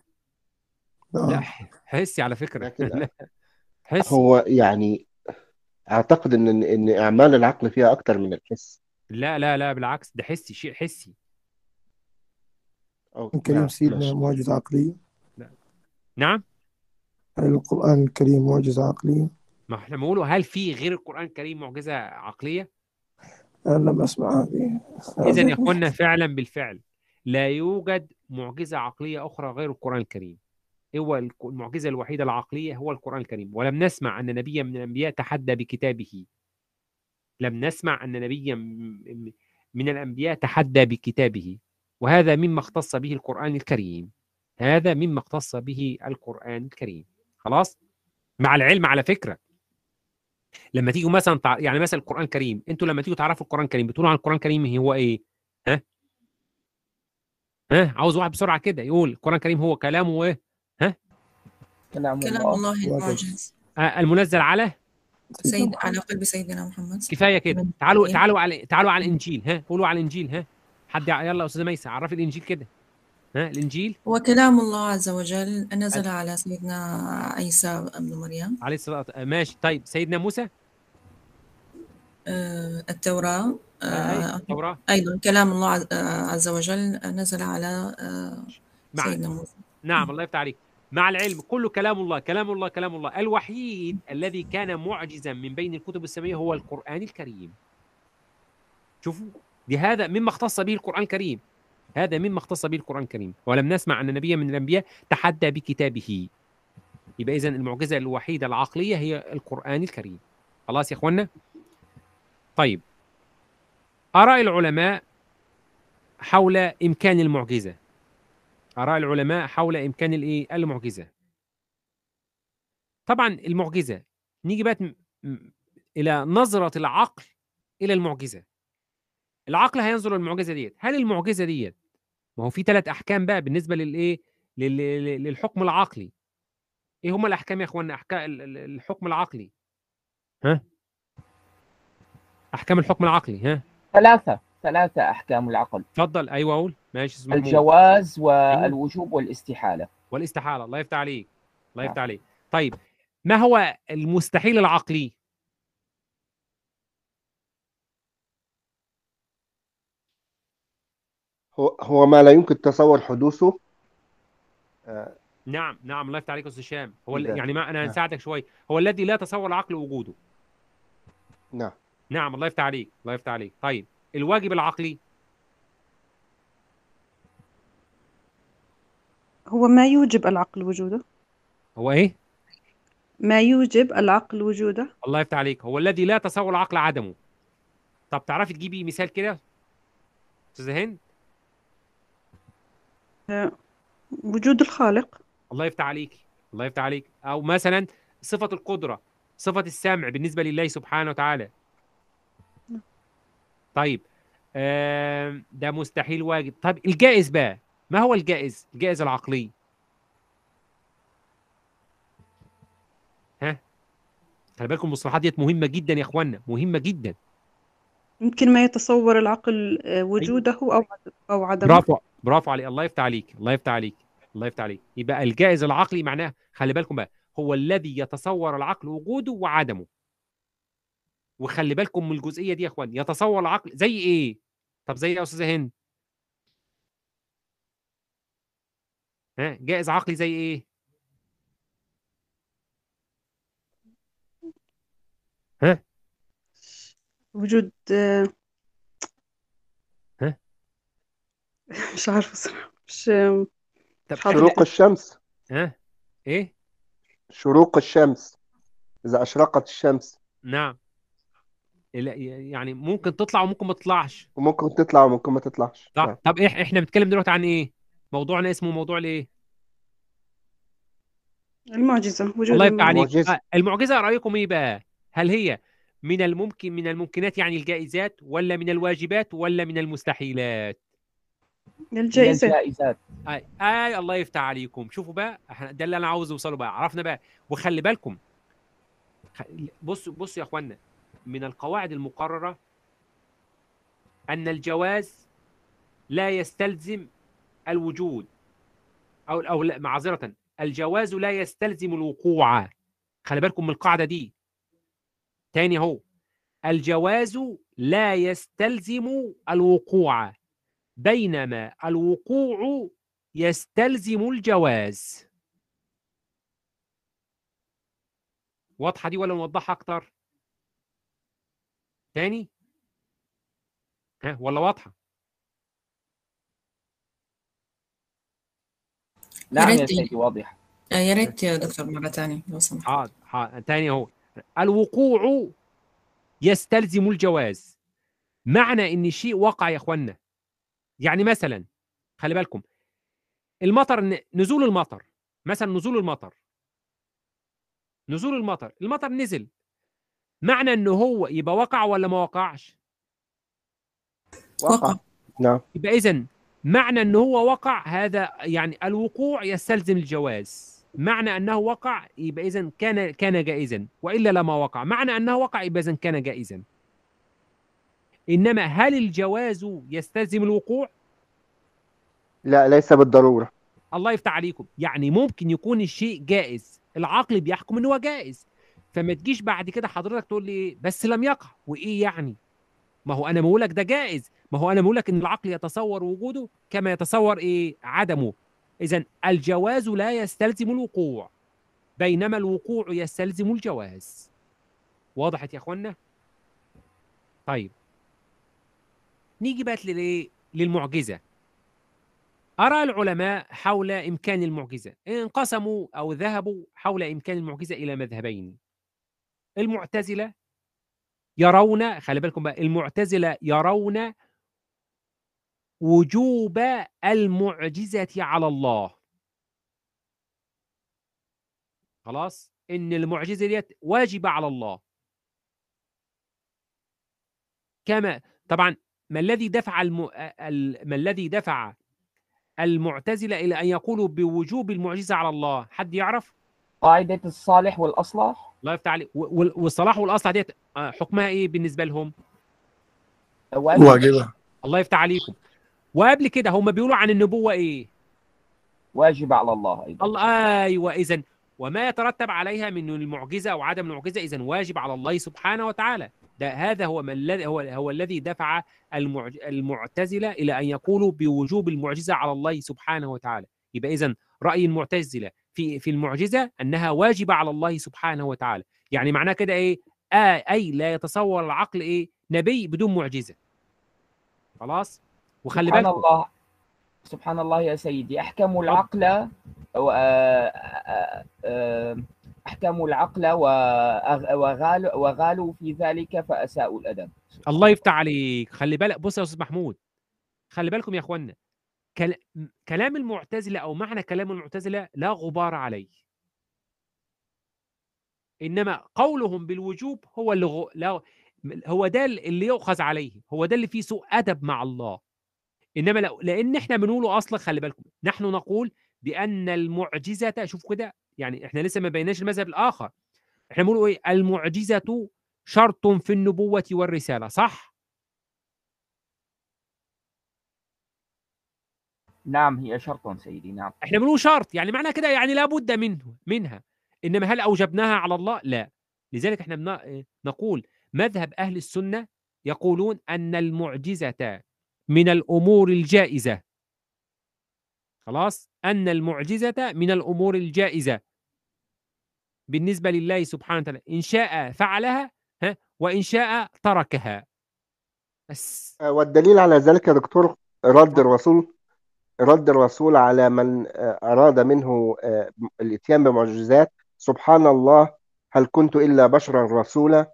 لا نعم حسي على فكرة. [laughs] لا حسي. هو يعني أعتقد إن إن أعمال العقل فيها أكتر من الحس. لا لا لا بالعكس ده حسي شيء حسي. أو نعم سيدنا معجزة عقلية. نعم؟ هل القرآن الكريم معجزة عقلية؟ ما إحنا بنقوله هل في غير القرآن الكريم معجزة عقلية؟ أنا لم أسمع هذه. إذا يا إخوانا فعلا بالفعل. لا يوجد معجزة عقلية أخرى غير القرآن الكريم. هو المعجزة الوحيدة العقلية هو القرآن الكريم. ولم نسمع أن نبيا من الأنبياء تحدى بكتابه. لم نسمع أن نبيا من الأنبياء تحدى بكتابه. وهذا مما اختص به القرآن الكريم. هذا مما اختص به القرآن الكريم. خلاص؟ مع العلم على فكرة. لما تيجوا مثلا تع... يعني مثلا القرآن الكريم أنتوا لما تيجوا تعرفوا القرآن الكريم بتقولوا عن القرآن الكريم هو إيه؟ ها؟ ها؟ عاوز واحد بسرعة كده يقول القرآن الكريم هو كلامه إيه؟ كلام كلام الله. الله واجب. المعجز. آه المنزل على؟ سيد على قلب سيدنا محمد. كفاية كده. تعالوا إيه؟ تعالوا على تعالوا على الإنجيل ها؟ قولوا على الإنجيل ها؟ حد يلا يا أستاذة ميسه عرفي الإنجيل كده. ها الإنجيل؟ هو كلام الله عز وجل. نزل على سيدنا عيسى ابن مريم. عليه الصلاة آه، ماشي. طيب سيدنا موسى؟ آه، التوراة. آه، التوراة. أيضا كلام الله عز- وجل نزل على آه، سيدنا موسى. نعم الله يفتح عليك. مع العلم كله كلام الله كلام الله كلام الله. الوحيد الذي كان معجزا من بين الكتب السماوية هو القرآن الكريم. شوفوا دي هذا مما اختص به القرآن الكريم. هذا مما اختص به القرآن الكريم. ولم نسمع أن نبيا من الأنبياء تحدى بكتابه. يبقى اذا المعجزة الوحيدة العقلية هي القرآن الكريم. خلاص يا اخوانا طيب. آراء العلماء حول إمكان المعجزة. آراء العلماء حول إمكان الإيه؟ المعجزة. طبعا المعجزة نيجي بقى إلى نظرة العقل إلى المعجزة. العقل هينظر للمعجزة ديت، هل المعجزة ديت ما هو في ثلاث أحكام بقى بالنسبة للإيه؟ لل- لل- للحكم العقلي. إيه هما الأحكام يا إخوانا؟ أحكام الحكم العقلي. ها؟ أحكام الحكم العقلي ها؟ ثلاثة ثلاثة أحكام العقل اتفضل أيوه أقول ماشي اسمه محمود. الجواز والوجوب والاستحالة والاستحالة الله يفتح عليك الله نعم. يفتح عليك طيب ما هو المستحيل العقلي هو هو ما لا يمكن تصور حدوثه. آه، نعم نعم الله يفتح عليك يا أستاذ هشام. هو إذا- يعني ما أنا نعم. هنساعدك شوية هو الذي لا تصور العقل وجوده. نعم. نعم الله يفتح عليك الله يفتح عليك. طيب الواجب العقلي؟ هو ما يوجب العقل وجوده؟ هو إيه؟ ما يوجب العقل وجوده؟ الله يفتح عليك. هو الذي لا تصور العقل عدمه. طب تعرفي تجيبي مثال كده؟ استاذه هند؟ وجود الخالق. الله يفتح عليك الله يفتح عليك. أو مثلا صفة القدرة صفة السمع بالنسبة لله سبحانه وتعالى. طيب ده مستحيل واجب. طيب الجائز بقى ما هو الجائز؟ الجائز العقلي. ها؟ خلي بالكم المصطلحات ديت مهمة جدا يا اخوانا مهمة جدا. يمكن ما يتصور العقل آه، وجوده أو عد- أو عدمه. برافو برافو عليك الله يفتح عليك الله يفتح عليك الله يفتح عليك. يبقى الجائز العقلي معناه خلي بالكم بقى هو الذي يتصور العقل وجوده وعدمه. وخلي بالكم من الجزئية دي يا إخوان يتصور العقل زي إيه؟ طب زي إيه يا أستاذة هند؟ ها جائز عقلي زي إيه؟ ها؟ وجود آه، ها؟ [laughs] مش عارفة صراحة مش آه، طب مش حاضر. شروق الشمس. ها إيه؟ شروق الشمس. إذا أشرقت الشمس. نعم. لا، يعني ممكن تطلع وممكن ما تطلعش. وممكن تطلع وممكن ما تطلعش. صح. نعم. طب إح إحنا بنتكلم دلوقتي عن إيه؟ موضوعنا اسمه موضوع الإيه؟ المعجزة وجود الله يفتح عليك. المعجزة. المعجزة رأيكم إيه بقى؟ هل هي من الممكن من الممكنات يعني الجائزات ولا من الواجبات ولا من المستحيلات؟ من الجائزة الجائزات. أي أي الله يفتح عليكم. شوفوا بقى إحنا ده اللي أنا عاوز أوصله بقى. عرفنا بقى. وخلي بالكم بصوا بصوا يا اخوانا من القواعد المقررة أن الجواز لا يستلزم الوجود أو أو لا معذرة الجواز لا يستلزم الوقوع. خلي بالكم من القاعدة دي. تاني اهو الجواز لا يستلزم الوقوع بينما الوقوع يستلزم الجواز واضحة دي ولا نوضحها أكتر؟ تاني؟ ها ولا واضحة؟ نعم يا ريت- سيدي واضح آه، يا ريت يا دكتور مرة ثانية لو سمحت حاضر حاضر تاني اهو الوقوع يستلزم الجواز. معنى إن الشيء وقع يا أخوانا. يعني مثلا خلي بالكم المطر نزول المطر. مثلا نزول المطر. نزول المطر. المطر نزل. معنى إنه هو يبقى وقع ولا ما وقعش؟ وقع. نعم. يبقى اذا معنى إنه هو وقع هذا يعني الوقوع يستلزم الجواز. معنى أنه وقع يبقى اذا كان كان جائزا. وإلا لما وقع. معنى أنه وقع يبقى اذا كان جائزا. إنما هل الجواز يستلزم الوقوع؟ لا ليس بالضرورة. الله يفتح عليكم. يعني ممكن يكون الشيء جائز. العقل بيحكم ان هو جائز. فما تجيش بعد كده حضرتك تقول لي؟ بس لم يقع. وإيه يعني؟ ما هو أنا بقول لك ده جائز. ما هو أنا بقول لك إن العقل يتصور وجوده كما يتصور إيه؟ عدمه. اذا الجواز لا يستلزم الوقوع بينما الوقوع يستلزم الجواز. وضحت يا أخوانا؟ طيب. نيجي بقى للايه للمعجزة. آراء العلماء حول إمكان المعجزة؟ انقسموا أو ذهبوا حول إمكان المعجزة إلى مذهبين. المعتزلة يرون خلي بالكم بقى المعتزلة يرون وجوب المعجزة على الله. خلاص؟ إن المعجزة ديت واجبة على الله. كما طبعا ما الذي دفع الم... ال- ما الذي دفع المعتزلة إلى أن يقولوا بوجوب المعجزة على الله حد يعرف؟ قاعدة الصالح والأصلح؟ الله يفتح عليك والصلاح والأصلح ديت آه، حكمها إيه بالنسبة لهم؟ واجب واجبة. الله يفتح عليكم. وقبل كده هم بيقولوا عن النبوة إيه؟ واجب على الله أيضا. الله أيوة إذن وما يترتب عليها من المعجزة أو عدم المعجزة إذن واجب على الله سبحانه وتعالى. ده هذا هو ما الذي هو هو الذي دفع المعج... المعتزلة إلى أن يقولوا بوجوب المعجزة على الله سبحانه وتعالى. يبقى إذن رأي المعتزلة في في المعجزة أنها واجبة على الله سبحانه وتعالى. يعني معناه كده إيه؟ آه أي لا يتصور العقل إيه؟ نبي بدون معجزة. خلاص؟ وخلي سبحان بالكم الله. سبحان الله يا سيدي. أحكموا العقل و- آه، آه، آه، أحكموا العقل وغالوا وغالوا في ذلك فأساءوا الأدب. الله يفتح عليك. خلي بالك. بص يا أستاذ محمود. خلي بالكم يا اخوانا كلام المعتزلة أو معنى كلام المعتزلة لا غبار عليه. إنما قولهم بالوجوب هو اللي غ... لا... هو ده اللي يؤخذ عليه. هو ده اللي فيه سوء أدب مع الله. إنما لو... لأن إحنا بنقوله أصلا خلي بالكم نحن نقول بأن المعجزة شوف كده يعني إحنا لسه ما بيناش المذهب الآخر إحنا بنقول إيه؟ المعجزة شرط في النبوة والرسالة صح؟ نعم هي شرط سيدي نعم. إحنا بنقول شرط يعني معنى كده يعني لابد منه منها. إنما هل أوجبناها على الله؟ لا. لذلك إحنا نقول مذهب أهل السنة يقولون أن المعجزة من الأمور الجائزة. خلاص؟ أن المعجزة من الأمور الجائزة. بالنسبة لله سبحانه وتعالى. إن شاء فعلها ها وإن شاء تركها. بس. آه، والدليل على ذلك يا دكتور رد الرسول رد الرسول على من آه، أراد منه آه، الإتيان بمعجزات. سبحان الله هل كنت إلا بشرا رسولا؟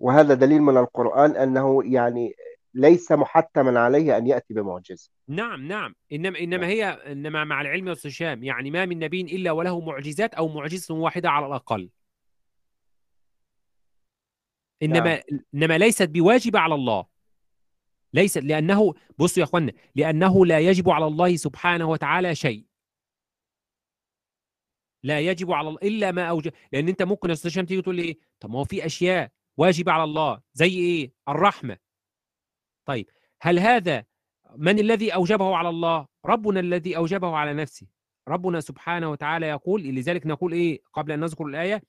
وهذا دليل من القرآن أنه يعني ليس محتما عليه أن يأتي بمعجزة. نعم نعم. انما إنما هي إنما مع العلم يا أستاذ يعني ما من نبي إلا وله معجزات أو معجزة واحدة على الأقل. انما إنما ليست بواجبة على الله. ليست لأنه بصوا يا اخوانا لأنه لا يجب على الله سبحانه وتعالى شيء. لا يجب على الله إلا ما أوجب. لأن أنت ممكن يا أستاذ هشام تيجي تقول لي إيه؟ طب ما هو في أشياء واجبة على الله زي إيه؟ الرحمة. طيب هل هذا من الذي أوجبه على الله؟ ربنا الذي أوجبه على نفسه. ربنا سبحانه وتعالى يقول لذلك نقول إيه؟ قبل أن نذكر الآية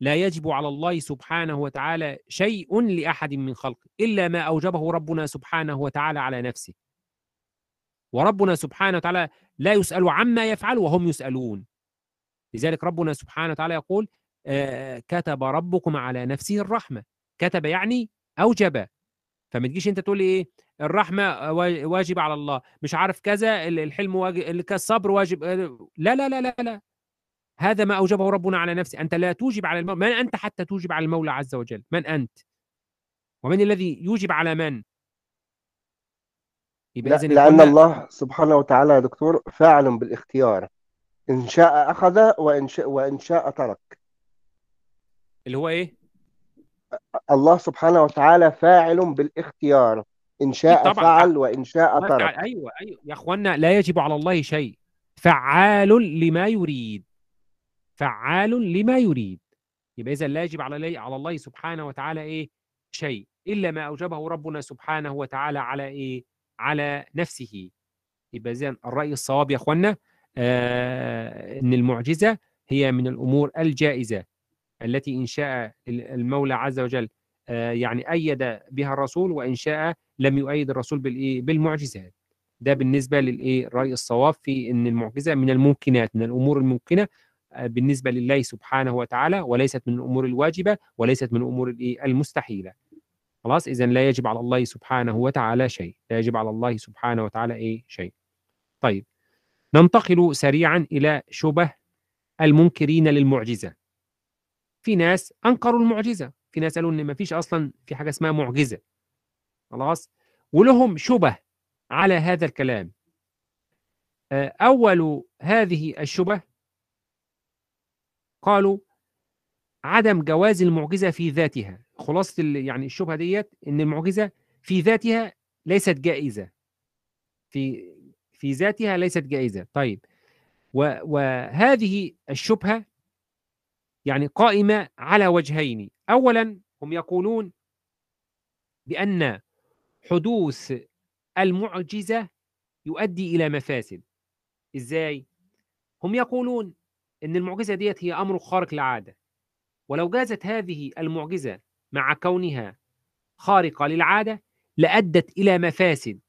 لا يجب على الله سبحانه وتعالى شيء لأحد من خلقه إلا ما أوجبه ربنا سبحانه وتعالى على نفسه. وربنا سبحانه وتعالى لا يسأل عما يفعل وهم يسألون. لذلك ربنا سبحانه وتعالى يقول آه كتب ربكم على نفسه الرحمة. كتب يعني أوجب. فما تجيش أنت تقول لي إيه الرحمة وا- واجب على الله مش عارف كذا ال- الحلم واجب الصبر واجب لا لا لا لا لا. هذا ما أوجبه ربنا على نفسه أنت لا توجب على المولى من أنت حتى توجب على المولى عز وجل؟ من أنت؟ ومن الذي يوجب على من؟ يبقى لا لأن الله سبحانه وتعالى يا دكتور فاعل بالاختيار إن شاء أخذ وإن شاء, وإن شاء ترك. اللي هو إيه؟ الله سبحانه وتعالى فاعل بالاختيار إن شاء طبعاً. فعل وإن شاء ترك. تعالى- أيوه أيوه. يا أخوانا لا يجب على الله شيء. فعال لما يريد. فعال لما يريد. يبقى اذا لا يجب على الله على الله سبحانه وتعالى إيه؟ شيء. إلا ما أوجبه ربنا سبحانه وتعالى على إيه؟ على نفسه. يبقى اذا الرأي الصواب يا أخوانا آه إن المعجزة هي من الأمور الجائزة. التي إن شاء المولى عز وجل آه يعني أيد بها الرسول وإن شاء لم يؤيد الرسول بالايه بالمعجزات. ده بالنسبة للإيه الراي الصواب في إن المعجزة من الممكنات من الأمور الممكنة آه، بالنسبة لله سبحانه وتعالى وليست من الأمور الواجبة وليست من الأمور الإيه المستحيلة. خلاص؟ اذا لا يجب على الله سبحانه وتعالى شيء. لا يجب على الله سبحانه وتعالى إيه شيء. طيب. ننتقل سريعا إلى شبه المنكرين للمعجزة. في ناس أنكروا المعجزة في ناس قالوا إن ما فيش أصلا في حاجة اسمها معجزة. خلاص؟ ولهم شبه على هذا الكلام. آه، أول هذه الشبه قالوا عدم جواز المعجزة في ذاتها. خلاصة يعني الشبهة ديت إن المعجزة في ذاتها ليست جائزة. في في ذاتها ليست جائزة. طيب. وهذه الشبهة يعني قائمة على وجهين. اولا هم يقولون بأن حدوث المعجزة يؤدي إلى مفاسد. إزاي؟ هم يقولون إن المعجزة ديت هي أمر خارق للعادة. ولو جازت هذه المعجزة مع كونها خارقة للعادة لأدت إلى مفاسد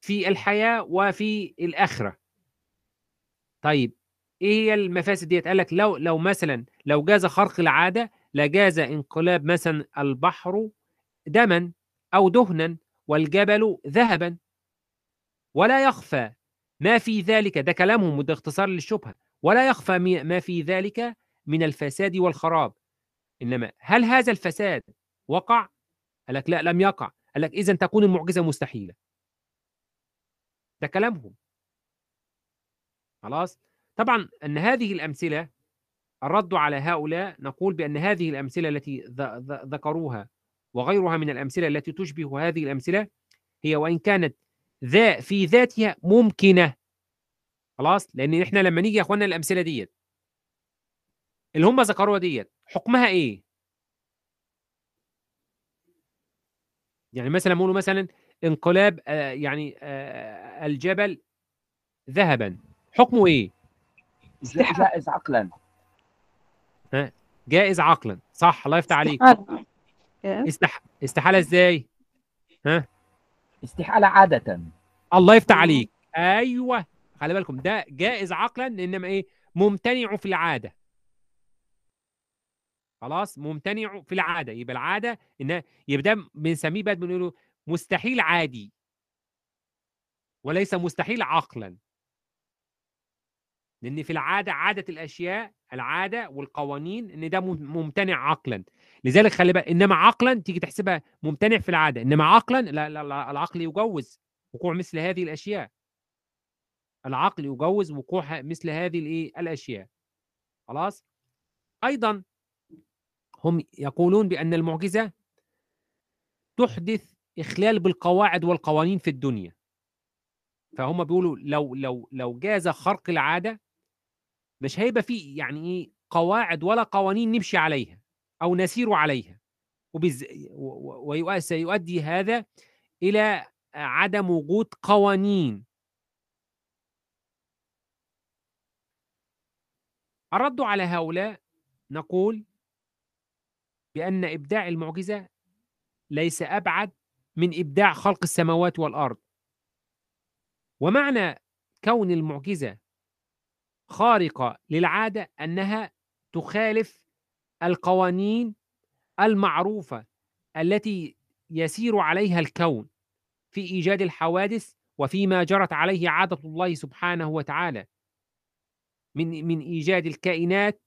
في الحياة وفي الآخرة. طيب إيه هي المفاسد ديت؟ قال لك لو لو مثلا لو جاز خرق العادة لجاز انقلاب مثلا البحر دما أو دهنا والجبل ذهبا. ولا يخفى ما في ذلك ده كلامهم وده اختصار للشبهة. ولا يخفى ما في ذلك من الفساد والخراب. إنما هل هذا الفساد وقع؟ قال لك لا لم يقع. قال لك اذا تكون المعجزة مستحيلة. ده كلامهم. خلاص؟ طبعا أن هذه الأمثلة الرد على هؤلاء نقول بأن هذه الأمثلة التي ذكروها وغيرها من الأمثلة التي تشبه هذه الأمثلة هي وإن كانت ذا في ذاتها ممكنة. خلاص؟ لأن إحنا لما نيجي يا اخوانا الأمثلة ديت اللي هم ذكروها ديت حكمها إيه؟ يعني مثلا نقول مثلا انقلاب آه، يعني آه، الجبل ذهبا حكمه إيه؟ جائز عقلا. جائز عقلا. صح. الله يفتح عليك. استحالة يا. استح... استحالة إزاي؟ استحالة عادة. الله يفتح عليك. أيوه. خلي بالكم ده جائز عقلا إنما إيه؟ ممتنع في العادة. خلاص؟ ممتنع في العادة. يبقى العادة إن يبقى ده بنسميه بقى بنقوله مستحيل عادي. وليس مستحيل عقلا. لأن في العادة عادة الأشياء العادة والقوانين إن ده مم- ممتنع عقلا. لذلك خلي بالك إنما عقلا تيجي تحسبها ممتنع في العادة إنما عقلا لا, لا, لا العقل يجوز وقوع مثل هذه الأشياء. العقل يجوز وقوع مثل هذه الإيه؟ الأشياء. خلاص؟ أيضا هم يقولون بأن المعجزة تحدث إخلال بالقواعد والقوانين في الدنيا. فهم بيقولوا لو لو لو جاز خرق العادة مش هيبقى فيه يعني إيه قواعد ولا قوانين نمشي عليها أو نسير عليها. وبز... وسيؤدي هذا إلى عدم وجود قوانين. الرد على هؤلاء نقول بأن إبداع المعجزة ليس أبعد من إبداع خلق السماوات والأرض. ومعنى كون المعجزة خارقة للعادة أنها تخالف القوانين المعروفة التي يسير عليها الكون في إيجاد الحوادث وفيما جرت عليه عادة الله سبحانه وتعالى. من من إيجاد الكائنات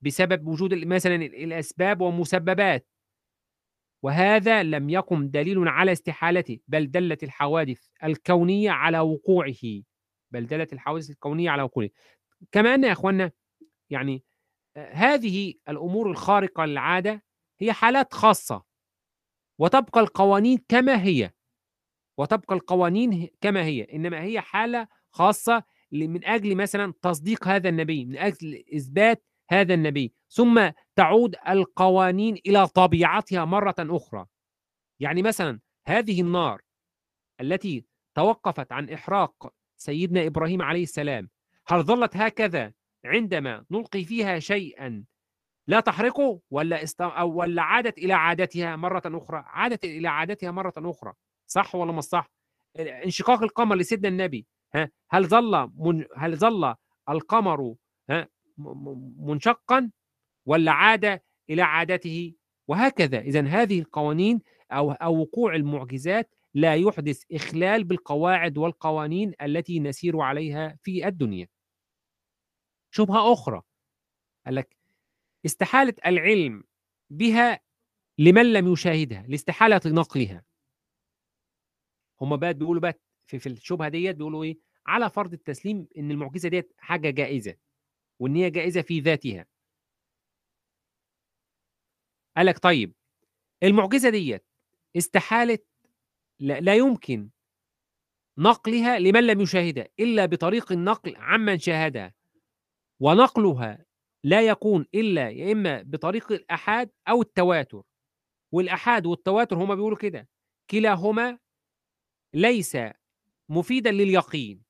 بسبب وجود مثلا ال- الأسباب ومسببات. وهذا لم يقم دليل على استحالته بل دلت الحوادث الكونية على وقوعه. بل دلت الحوادث الكونية على وقوعه. كما أن يا أخوانا يعني آه، هذه الأمور الخارقة للعادة هي حالات خاصة وتبقى القوانين كما هي وتبقى القوانين كما هي إنما هي حالة خاصة ل- من أجل مثلا تصديق هذا النبي من أجل إثبات هذا النبي ثم تعود القوانين إلى طبيعتها مرة أخرى. يعني مثلا هذه النار التي توقفت عن إحراق سيدنا إبراهيم عليه السلام هل ظلت هكذا عندما نلقي فيها شيئا لا تحرقه ولا است... أو ولا عادت إلى عادتها مرة أخرى؟ عادت إلى عادتها مرة أخرى صح ولا مش صح؟ انشقاق القمر لسيدنا النبي ها هل ظل من... هل ظل القمر ها منشقا ولا عاد إلى عادته؟ وهكذا. إذا هذه القوانين أو أو وقوع المعجزات لا يحدث إخلال بالقواعد والقوانين التي نسير عليها في الدنيا. شبهة أخرى. قال لك استحالة العلم بها لمن لم يشاهدها لاستحالة نقلها. هم بقى بيقولوا بقى في, في الشبهة ديت بيقولوا إيه؟ على فرض التسليم إن المعجزة ديت حاجة جائزة وإن هي جائزة في ذاتها. قال لك طيب المعجزة ديت استحالة لا, لا يمكن نقلها لمن لم يشاهدها إلا بطريق النقل عمن شاهدها. ونقلها لا يكون إلا يا إما بطريق الأحاد أو التواتر والأحاد والتواتر هما بيقولوا كده كلاهما ليس مفيدا لليقين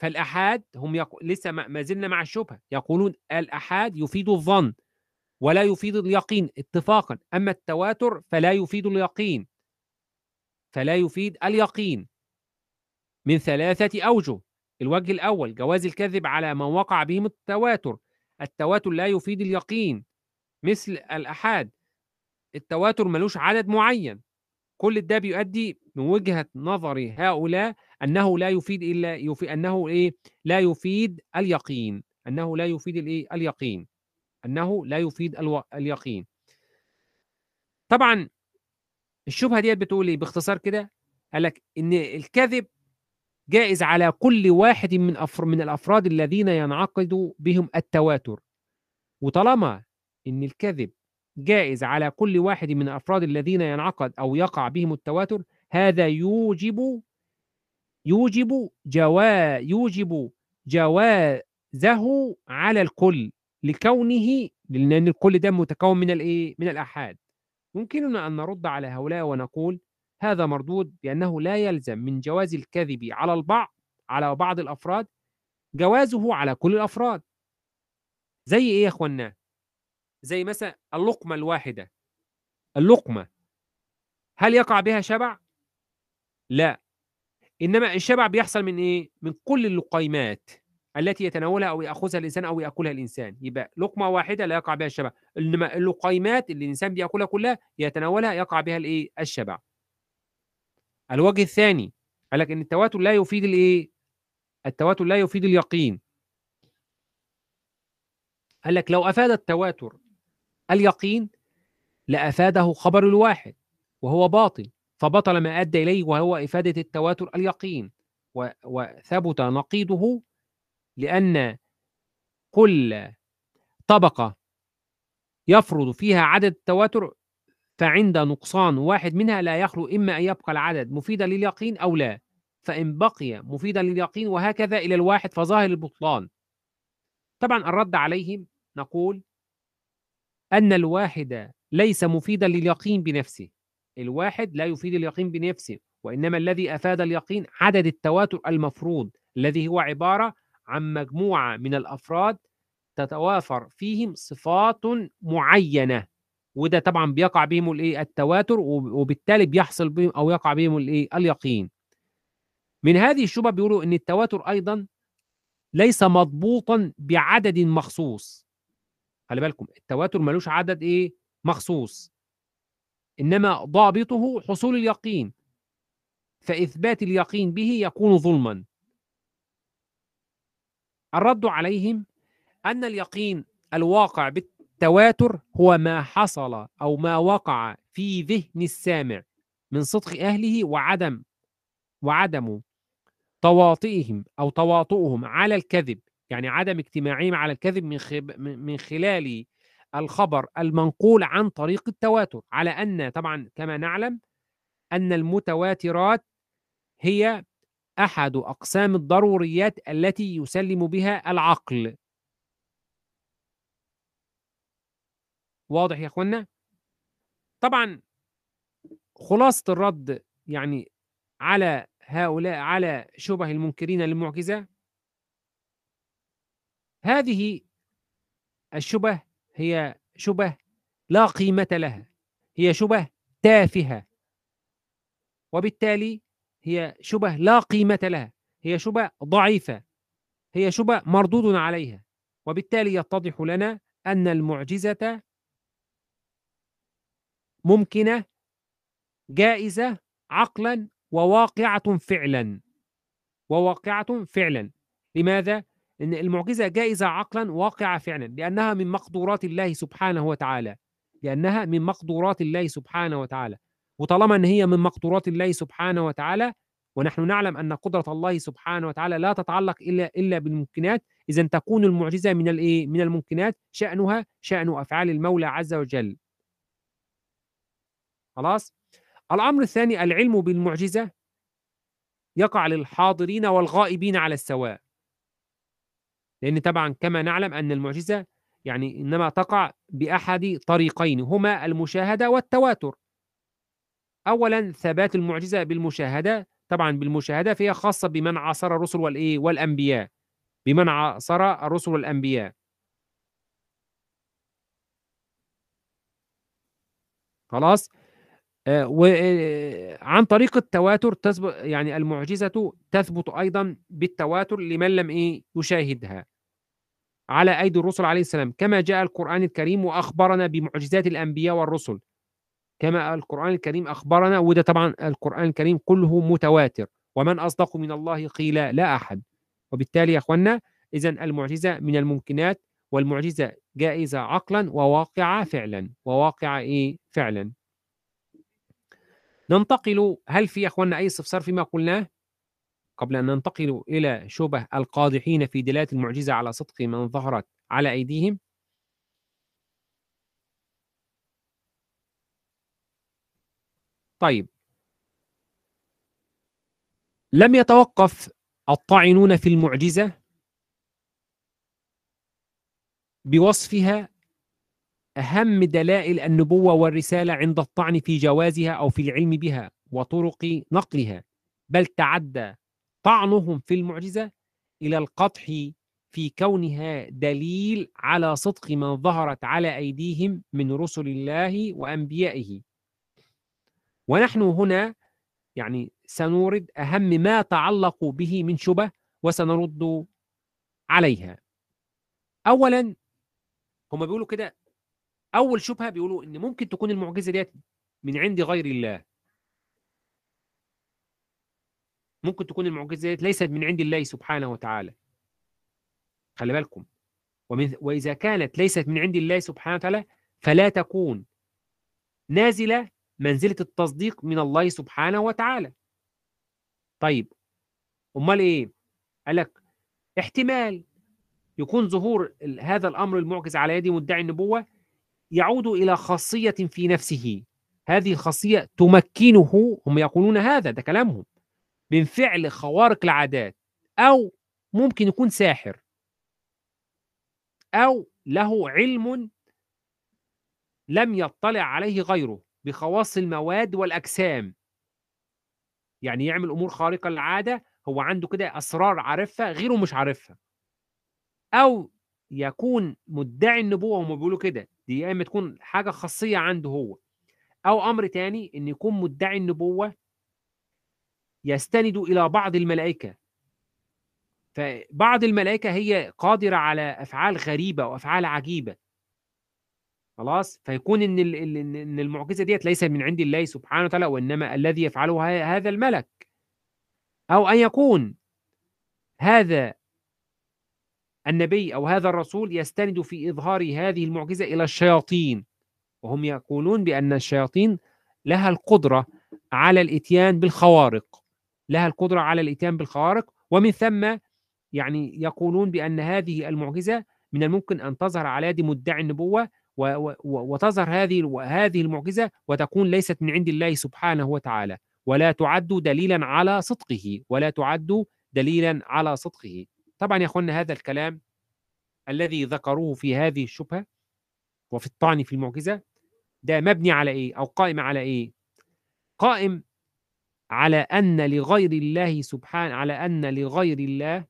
فالأحاد هم يقو... لسه ما ما زلنا مع الشبهة يقولون الأحاد يفيد الظن ولا يفيد اليقين اتفاقا أما التواتر فلا يفيد اليقين فلا يفيد اليقين من ثلاثة أوجه. الوجه الأول جواز الكذب على من وقع بهم التواتر التواتر لا يفيد اليقين مثل الأحاد التواتر ملوش عدد معين. كل ده بيؤدي من وجهة نظر هؤلاء أنه لا يفيد إلا يفيد أنه إيه؟ لا يفيد اليقين أنه لا يفيد الإيه؟ اليقين أنه لا يفيد ألو... اليقين. طبعا الشبهة ديت بتقول إيه؟ باختصار كده قال لك إن الكذب جائز على كل واحد من أفر من الأفراد الذين ينعقد بهم التواتر. وطالما إن الكذب جائز على كل واحد من الأفراد الذين ينعقد أو يقع بهم التواتر هذا يوجب يوجب جوا يوجب جوازه على الكل لكونه لأن الكل ده متكون من الإيه؟ من الأحاد. يمكننا أن نرد على هؤلاء ونقول هذا مردود بأنه لا يلزم من جواز الكذب على البعض على بعض الأفراد جوازه على كل الأفراد. زي إيه يا إخوانا؟ زي مثلا اللقمة الواحدة. اللقمة هل يقع بها شبع؟ لا. إنما الشبع بيحصل من إيه؟ من كل اللقيمات التي يتناولها أو يأخذها الإنسان أو يأكلها الإنسان. يبقى لقمة واحدة لا يقع بها الشبع. إنما اللقيمات اللي الإنسان بيأكلها كلها يتناولها يقع بها الإيه؟ الشبع. الوجه الثاني قال لك إن التواتر لا يفيد الإيه؟ التواتر لا يفيد اليقين. قال لك لو أفاد التواتر اليقين لأفاده خبر الواحد وهو باطل فبطل ما أدى إليه وهو إفادة التواتر اليقين. وثبت نقيضه لأن كل طبقة يفرض فيها عدد التواتر فعند نقصان واحد منها لا يخلو إما أن يبقى العدد مفيدا لليقين أو لا فإن بقي مفيدا لليقين وهكذا إلى الواحد فظاهر البطلان. طبعا الرد عليهم نقول أن الواحد ليس مفيدا لليقين بنفسه. الواحد لا يفيد اليقين بنفسه وإنما الذي أفاد اليقين عدد التواتر المفروض الذي هو عبارة عن مجموعة من الأفراد تتوافر فيهم صفات معينة. وده طبعا بيقع بهم الإيه؟ التواتر وب- وبالتالي بيحصل بهم أو يقع بهم الإيه؟ اليقين. من هذه الشبهه بيقولوا إن التواتر أيضا ليس مضبوطا بعدد مخصوص. خلي بالكم التواتر ملوش عدد إيه؟ مخصوص. إنما ضابطه حصول اليقين. فإثبات اليقين به يكون ظلما. الرد عليهم أن اليقين الواقع بالتواتر هو ما حصل أو ما وقع في ذهن السامع من صدق أهله وعدم وعدم تواطئهم أو تواطؤهم على الكذب يعني عدم اجتماعهم على الكذب من. من خلال الخبر المنقول عن طريق التواتر على أن طبعا كما نعلم أن المتواترات هي أحد أقسام الضروريات التي يسلم بها العقل واضح يا إخوانا؟ طبعا خلاصة الرد يعني على هؤلاء على شبه المنكرين للمعجزه هذه الشبه هي شبه لا قيمة لها هي شبه تافهة وبالتالي هي شبه لا قيمة لها هي شبه ضعيفة هي شبه مردود عليها وبالتالي يتضح لنا أن المعجزة ممكنة جائزة عقلا وواقعة فعلا. وواقعة فعلا. لماذا؟ إن المعجزة جائزة عقلا واقعة فعلا. لأنها من مقدورات الله سبحانه وتعالى. لأنها من مقدورات الله سبحانه وتعالى. وطالما إن هي من مقدورات الله سبحانه وتعالى ونحن نعلم أن قدرة الله سبحانه وتعالى لا تتعلق إلا إلا بالممكنات اذا تكون المعجزة من الايه من الممكنات شأنها شأن أفعال المولى عز وجل. خلاص؟ الأمر الثاني العلم بالمعجزة يقع للحاضرين والغائبين على السواء. لأن طبعا كما نعلم أن المعجزة يعني إنما تقع بأحد طريقين هما المشاهدة والتواتر. اولا ثبات المعجزة بالمشاهدة. طبعا بالمشاهدة فهي خاصة بمن عاصر الرسل والإيه؟ والأنبياء. بمن عاصر الرسل والأنبياء. خلاص؟ وعن طريق التواتر تثبت يعني المعجزة تثبت أيضا بالتواتر لمن لم إيه يشاهدها. على أيدي الرسل عليه السلام. كما جاء القرآن الكريم وأخبرنا بمعجزات الأنبياء والرسل. كما القرآن الكريم أخبرنا وده طبعا القرآن الكريم كله متواتر. ومن أصدق من الله قيل لا أحد. وبالتالي يا أخوانا إذا المعجزة من الممكنات والمعجزة جائزة عقلا وواقعة فعلا. وواقعة إيه؟ فعلا. ننتقل هل في يا أخوانا أي استفسار فيما قلناه؟ قبل أن ننتقل إلى شبه القادحين في دلالة المعجزة على صدق من ظهرت على أيديهم؟ طيب. لم يتوقف الطاعنون في المعجزة بوصفها أهم دلائل النبوة والرسالة عند الطعن في جوازها أو في العلم بها وطرق نقلها. بل تعدى طعنهم في المعجزة إلى القطح في كونها دليل على صدق من ظهرت على أيديهم من رسل الله وأنبيائه. ونحن هنا يعني سنورد أهم ما تعلقوا به من شبه وسنرد عليها. أولا هم بيقولوا كده أول شبهة بيقولوا إن ممكن تكون المعجزة ديت من عند غير الله. ممكن تكون المعجزة ديت ليست من عند الله سبحانه وتعالى. خلي بالكم. ومن وإذا كانت ليست من عند الله سبحانه وتعالى فلا تكون نازلة منزلة التصديق من الله سبحانه وتعالى. طيب أمال إيه؟ قال لك احتمال يكون ظهور هذا الأمر المعجز على يد مدعي النبوة يعود إلى خاصية في نفسه. هذه الخاصية تمكنه هم يقولون هذا ده كلامهم من فعل خوارق العادات أو ممكن يكون ساحر. أو له علم لم يطلع عليه غيره بخواص المواد والأجسام. يعني يعمل أمور خارقة للعادة هو عنده كده أسرار عارفها غيره مش عارفها. أو يكون مدعي النبوة هم بيقولوا كده. دي يا إما تكون حاجة خاصية عنده هو أو أمر تاني إن يكون مدعي النبوة يستند إلى بعض الملائكة. فبعض الملائكة هي قادرة على أفعال غريبة وأفعال عجيبة. خلاص؟ فيكون إن ال- ال- إن إن المعجزة ديت ليست من عند الله سبحانه وتعالى وإنما الذي يفعله هذا الملك. أو أن يكون هذا النبي أو هذا الرسول يستند في إظهار هذه المعجزة إلى الشياطين. وهم يقولون بأن الشياطين لها القدرة على الإتيان بالخوارق. لها القدرة على الإتيان بالخوارق. ومن ثم يعني يقولون بأن هذه المعجزة من الممكن أن تظهر على يد مدعي و- وتظهر هذه هذه المعجزة وتكون ليست من عند الله سبحانه وتعالى. ولا تعد دليلا على صدقه. ولا تعد دليلا على صدقه. طبعا يا أخوانا هذا الكلام الذي ذكروه في هذه الشبهة وفي الطعن في المعجزة ده مبني على إيه؟ أو قائم على إيه؟ قائم على أن لغير الله سبحانه على أن لغير الله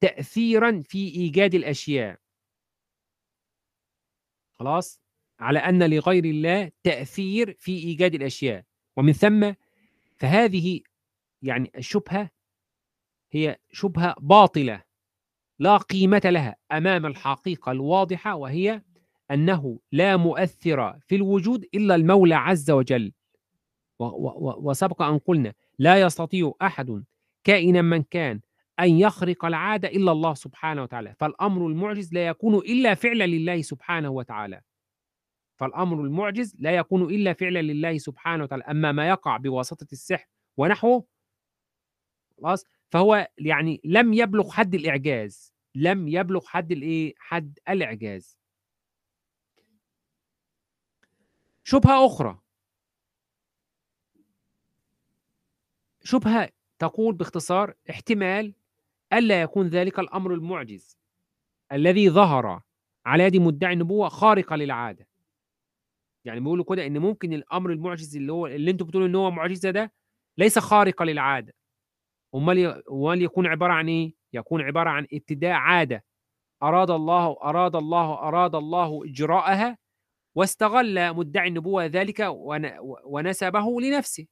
تأثيرا في إيجاد الأشياء. خلاص؟ على أن لغير الله تأثير في إيجاد الأشياء. ومن ثم فهذه يعني الشبهة هي شبهة باطلة لا قيمة لها أمام الحقيقة الواضحة وهي أنه لا مؤثر في الوجود إلا المولى عز وجل. وسبق أن قلنا لا يستطيع أحد كائنا من كان أن يخرق العادة إلا الله سبحانه وتعالى. فالأمر المعجز لا يكون إلا فعلا لله سبحانه وتعالى. فالأمر المعجز لا يكون إلا فعلا لله سبحانه وتعالى. أما ما يقع بواسطة السحر ونحوه خلاص فهو يعني لم يبلغ حد الإعجاز لم يبلغ حد الإيه؟ حد الإعجاز. شبهة أخرى. شبهة تقول باختصار احتمال ألا يكون ذلك الأمر المعجز الذي ظهر على يد مدعي النبوة خارقة للعادة. يعني بيقولوا كده إن ممكن الأمر المعجز اللي هو اللي أنتوا بتقولوا إن هو معجزة ده ليس خارقة للعادة. امال يكون عبارة عن إيه؟ يكون عبارة عن ابتداء عادة. أراد الله أراد الله أراد الله إجراءها واستغل مدعي النبوة ذلك ون- ونسبه لنفسه.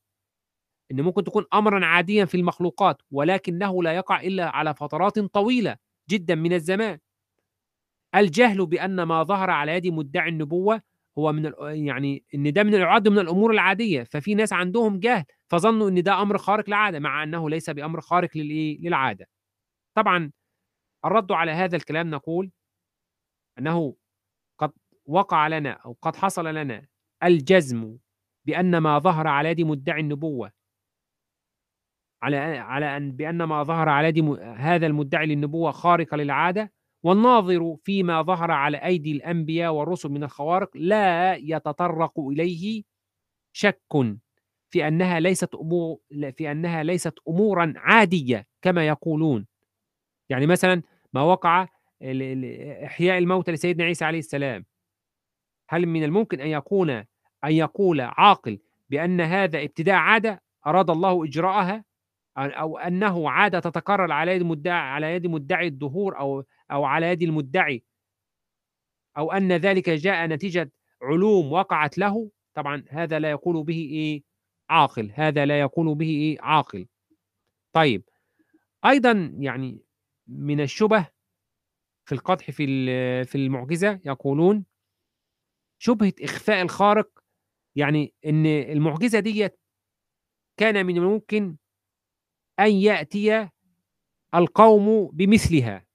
إن ممكن تكون امرا عاديا في المخلوقات ولكنه لا يقع إلا على فترات طويلة جدا من الزمان. الجهل بأن ما ظهر على يد مدعي النبوة هو من يعني إن ده من يعد من الأمور العادية. ففي ناس عندهم جهل فظنوا إن ده أمر خارق للعادة مع أنه ليس بأمر خارق للايه للعادة. طبعا الرد على هذا الكلام نقول أنه قد وقع لنا أو قد حصل لنا الجزم بأن ما ظهر على يد مدعي النبوة. على على أن بأن ما ظهر على يد هذا المدعي للنبوة خارقة للعادة والناظر فيما ظهر على أيدي الأنبياء والرسل من الخوارق لا يتطرق إليه شك. في أنها ليست أمور في أنها ليست أمورا عادية كما يقولون. يعني مثلا ما وقع إحياء الموتى لسيدنا عيسى عليه السلام. هل من الممكن أن يكون أن يقول عاقل بأن هذا ابتداء عادة أراد الله إجراءها؟ أو- أو أنه عادة تتكرر على يد مدعي على يد مدعي الظهور أو أو على يد المدعي؟ أو أن ذلك جاء نتيجة علوم وقعت له؟ طبعا هذا لا يقول به إيه؟ عاقل هذا لا يقول به إيه؟ عاقل. طيب أيضا يعني من الشبه في القدح في في المعجزة يقولون شبهة إخفاء الخارق يعني إن المعجزة ديت كان من الممكن أن يأتي القوم بمثلها.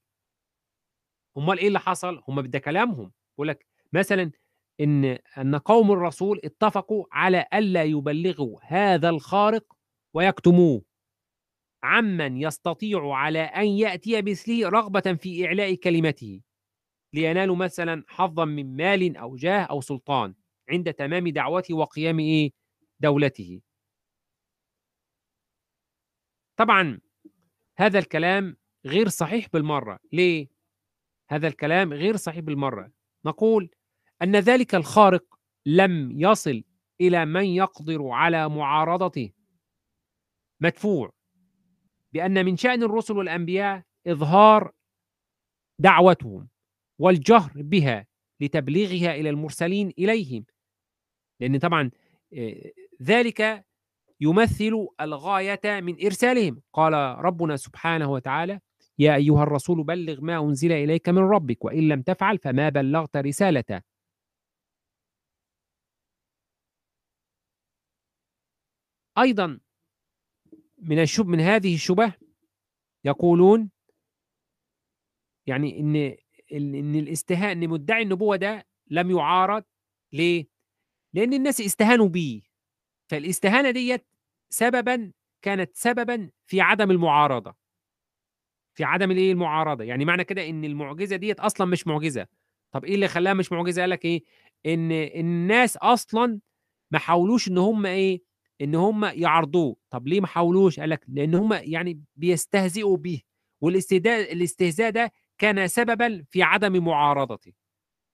أمال إيه اللي حصل؟ هم ده كلامهم. بيقول لك مثلا إن أن قوم الرسول اتفقوا على ألا يبلغوا هذا الخارق ويكتموه. عمن يستطيع على أن يأتي مثله رغبة في إعلاء كلمته لينالوا مثلا حظا من مال أو جاه أو سلطان عند تمام دعوته وقيام إيه؟ دولته. طبعا هذا الكلام غير صحيح بالمرة. ليه؟ هذا الكلام غير صحيح بالمرة. نقول أن ذلك الخارق لم يصل إلى من يقدر على معارضته. مدفوع. بأن من شأن الرسل والأنبياء إظهار دعوتهم والجهر بها لتبليغها إلى المرسلين إليهم. لأن طبعا آه، ذلك يمثل الغاية من إرسالهم. قال ربنا سبحانه وتعالى يا أيها الرسول بلغ ما أنزل إليك من ربك وإن لم تفعل فما بلغت رسالته. أيضا من الشب من هذه الشبه يقولون يعني إن إن الاستهاء إن مدعي النبوة ده لم يعارض ليه؟ لأن الناس استهانوا بيه فالاستهانة ديت سببا كانت سببا في عدم المعارضة. في عدم الإيه؟ المعارضة. يعني معنى كده إن المعجزة ديت أصلا مش معجزة. طب إيه اللي خلاها مش معجزة؟ قال لك إيه؟ إن الناس أصلا ما حاولوش إن هم إيه؟ إن هم يعرضوه طب ليه ما حاولوش؟ قال لك لأن هم يعني بيستهزئوا به والاستهزاء الاستهزاء ده كان سببا في عدم معارضته.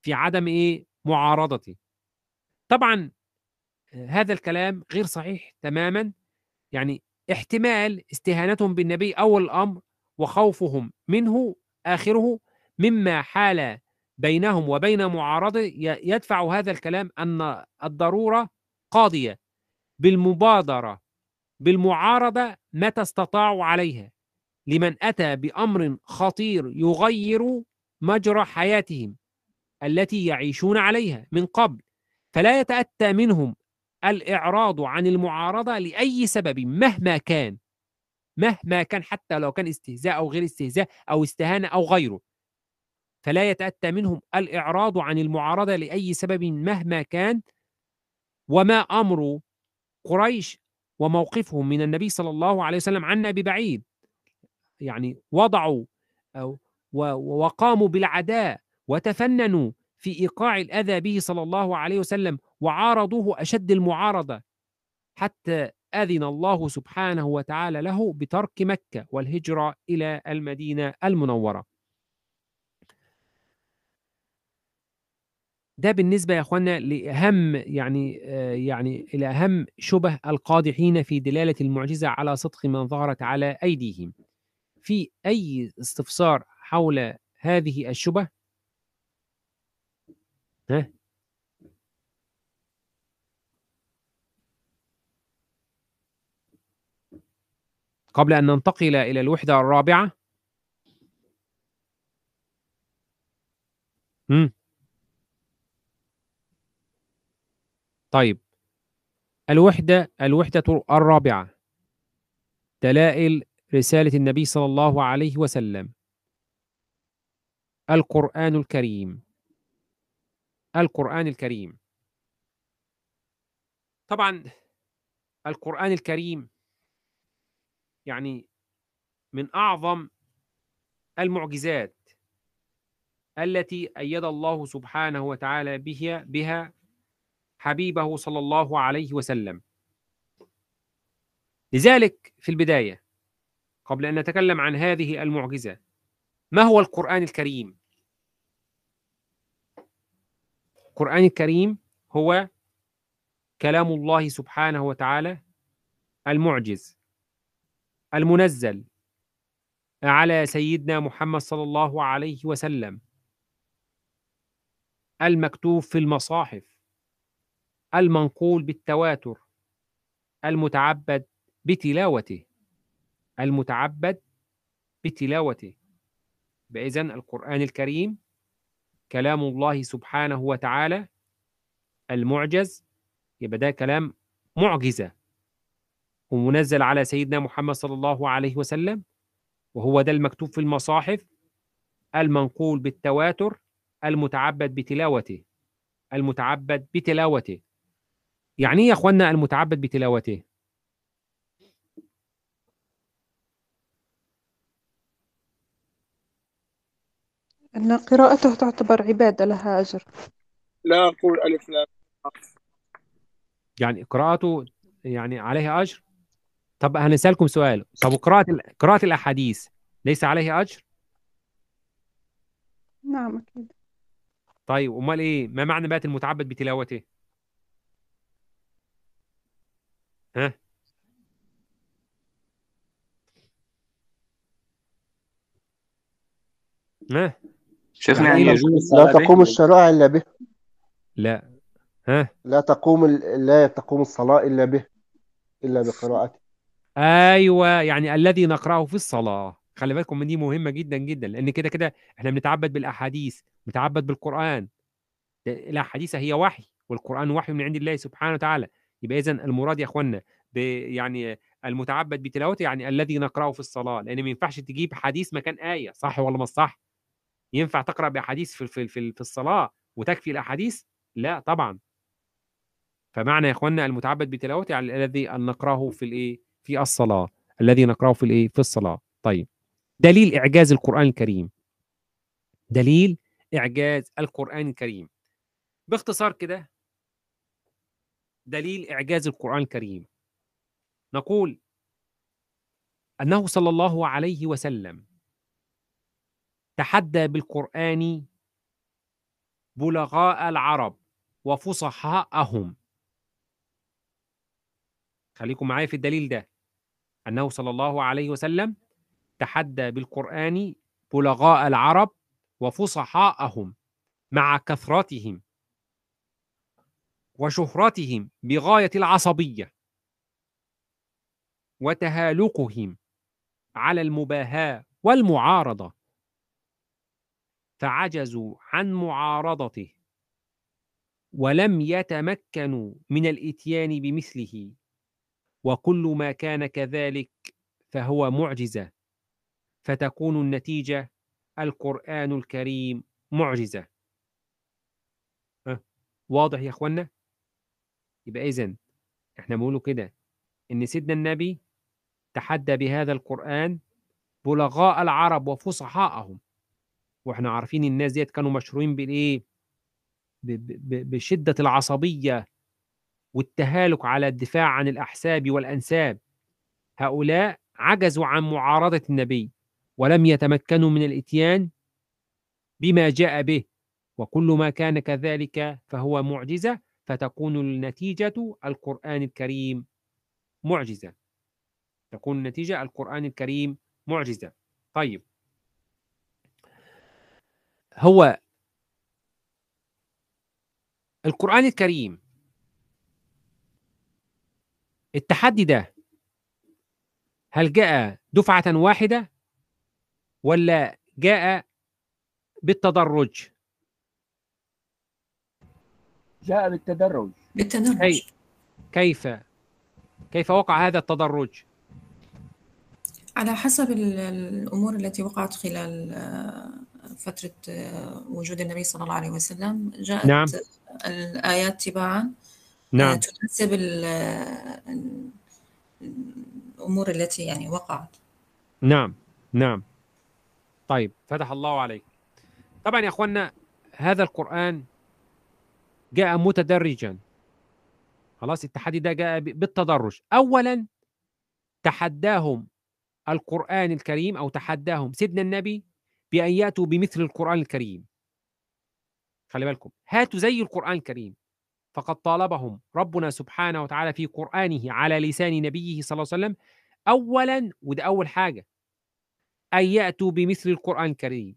في عدم إيه؟ معارضته. طبعا آه، هذا الكلام غير صحيح تماما. يعني احتمال استهانتهم بالنبي اول الأمر وخوفهم منه آخره مما حال بينهم وبين معارضة يدفع هذا الكلام أن الضرورة قاضية. بالمبادرة بالمعارضة متى استطاعوا عليها. لمن أتى بأمر خطير يغير مجرى حياتهم التي يعيشون عليها من قبل فلا يتأتى منهم الإعراض عن المعارضة لأي سبب مهما كان مهما كان حتى لو كان استهزاء أو غير استهزاء أو استهانة أو غيره. فلا يتأتى منهم الإعراض عن المعارضة لأي سبب مهما كان وما أمر قريش وموقفهم من النبي صلى الله عليه وسلم عنا ببعيد يعني وضعوا أو وقاموا بالعداء وتفننوا في إيقاع الأذى به صلى الله عليه وسلم وعارضوه أشد المعارضة حتى أذن الله سبحانه وتعالى له بترك مكة والهجرة إلى المدينة المنورة. ده بالنسبة يا إخوانا لأهم يعني آه، يعني إلى اهم شبه القادحين في دلالة المعجزة على صدق من ظهرت على أيديهم. في أي استفسار حول هذه الشبه؟ ها؟ قبل أن ننتقل إلى الوحدة الرابعة مم. طيب. الوحدة الوحدة الرابعة. دلائل رسالة النبي صلى الله عليه وسلم. القرآن الكريم. القرآن الكريم. طبعا القرآن الكريم يعني من أعظم المعجزات التي أيد الله سبحانه وتعالى بها بها حبيبه صلى الله عليه وسلم لذلك في البداية قبل أن نتكلم عن هذه المعجزة ما هو القرآن الكريم؟ القرآن الكريم هو كلام الله سبحانه وتعالى المعجز المنزل على سيدنا محمد صلى الله عليه وسلم المكتوب في المصاحف المنقول بالتواتر المتعبد بتلاوته المتعبد بتلاوته. بإذن القرآن الكريم كلام الله سبحانه وتعالى المعجز يبقى ده كلام معجزة ومنزل على سيدنا محمد صلى الله عليه وسلم وهو ده المكتوب في المصاحف المنقول بالتواتر المتعبد بتلاوته المتعبد بتلاوته. يعني إيه يا أخوانا المتعبد بتلاوته؟ أن قراءته تعتبر عبادة لها أجر. لا أقول ألف لام. يعني قراءته يعني عليها أجر؟ طب هنسألكم سؤال. طب قراءة ال- قراءة الأحاديث ليس عليها أجر؟ نعم أكيد. طيب أمال إيه؟ ما معنى بقى المتعبد بتلاوته؟ ها؟ ها؟ شيخنا يعني يعني؟ يجوز لا الصلاة تقوم الشرائع إلا به. لا. ها؟ لا تقوم ال- لا تقوم الصلاة إلا به إلا بقراءته. أيوه يعني الذي نقرأه في الصلاة. خلي بالكم من دي مهمة جدا جدا لأن كده كده إحنا بنتعبد بالأحاديث بنتعبد بالقرآن. ده- الأحاديث هي وحي والقرآن وحي من عند الله سبحانه وتعالى. يبقى اذا المراد يا إخوانا يعني المتعبد بتلاوته يعني الذي نقرأه في الصلاة لأن ما ينفعش تجيب حديث مكان آية صح ولا مش صح؟ ينفع تقرأ بأحاديث في في في, في الصلاة وتكفي الأحاديث؟ لا طبعا. فمعنى يا إخوانا المتعبد بتلاوته يعني الذي نقرأه في الإيه؟ في الصلاة الذي نقرأه في الإيه؟ في الصلاة. طيب دليل إعجاز القرآن الكريم. دليل إعجاز القرآن الكريم. باختصار كده دليل إعجاز القرآن الكريم. نقول أنه صلى الله عليه وسلم تحدى بالقرآن بلغاء العرب وفصحاءهم. خليكم معايا في الدليل ده. أنه صلى الله عليه وسلم تحدى بالقرآن بلغاء العرب وفصحاءهم مع كثرتهم. وشهرتهم بغاية العصبية وتهالكهم على المباهاة والمعارضة. فعجزوا عن معارضته ولم يتمكنوا من الإتيان بمثله. وكل ما كان كذلك فهو معجزة. فتكون النتيجة القرآن الكريم معجزة. أه؟ واضح يا اخوانا يبقى اذا إحنا بنقوله كده إن سيدنا النبي تحدى بهذا القرآن بلغاء العرب وفصحاءهم. وإحنا عارفين الناس ديت كانوا مشهورين بالإيه؟ بشدة العصبية والتهالك على الدفاع عن الأحساب والأنساب. هؤلاء عجزوا عن معارضة النبي ولم يتمكنوا من الإتيان بما جاء به وكل ما كان كذلك فهو معجزة. فتكون النتيجة القرآن الكريم معجزة. تكون النتيجة القرآن الكريم معجزة. طيب. هو القرآن الكريم التحدي ده هل جاء دفعة واحدة ولا جاء بالتدرج؟ جاء بالتدرج. بالتدرج. كي- كيف؟ كيف وقع هذا التدرج؟ على حسب ال- الأمور التي وقعت خلال آه، فترة آه، وجود النبي صلى الله عليه وسلم جاءت نعم. الآيات تباعا آه، نعم. تناسب ال- ال- الأمور التي يعني وقعت. نعم. نعم. طيب فتح الله عليك. طبعا يا أخوانا هذا القرآن جاء متدرجا. خلاص التحدي ده جاء بالتدرج. اولا تحداهم القرآن الكريم أو تحداهم سيدنا النبي بأن يأتوا بمثل القرآن الكريم. خلي بالكم هاتوا زي القرآن الكريم. فقد طالبهم ربنا سبحانه وتعالى في قرآنه على لسان نبيه صلى الله عليه وسلم. أولا وده أول حاجة أن يأتوا بمثل القرآن الكريم.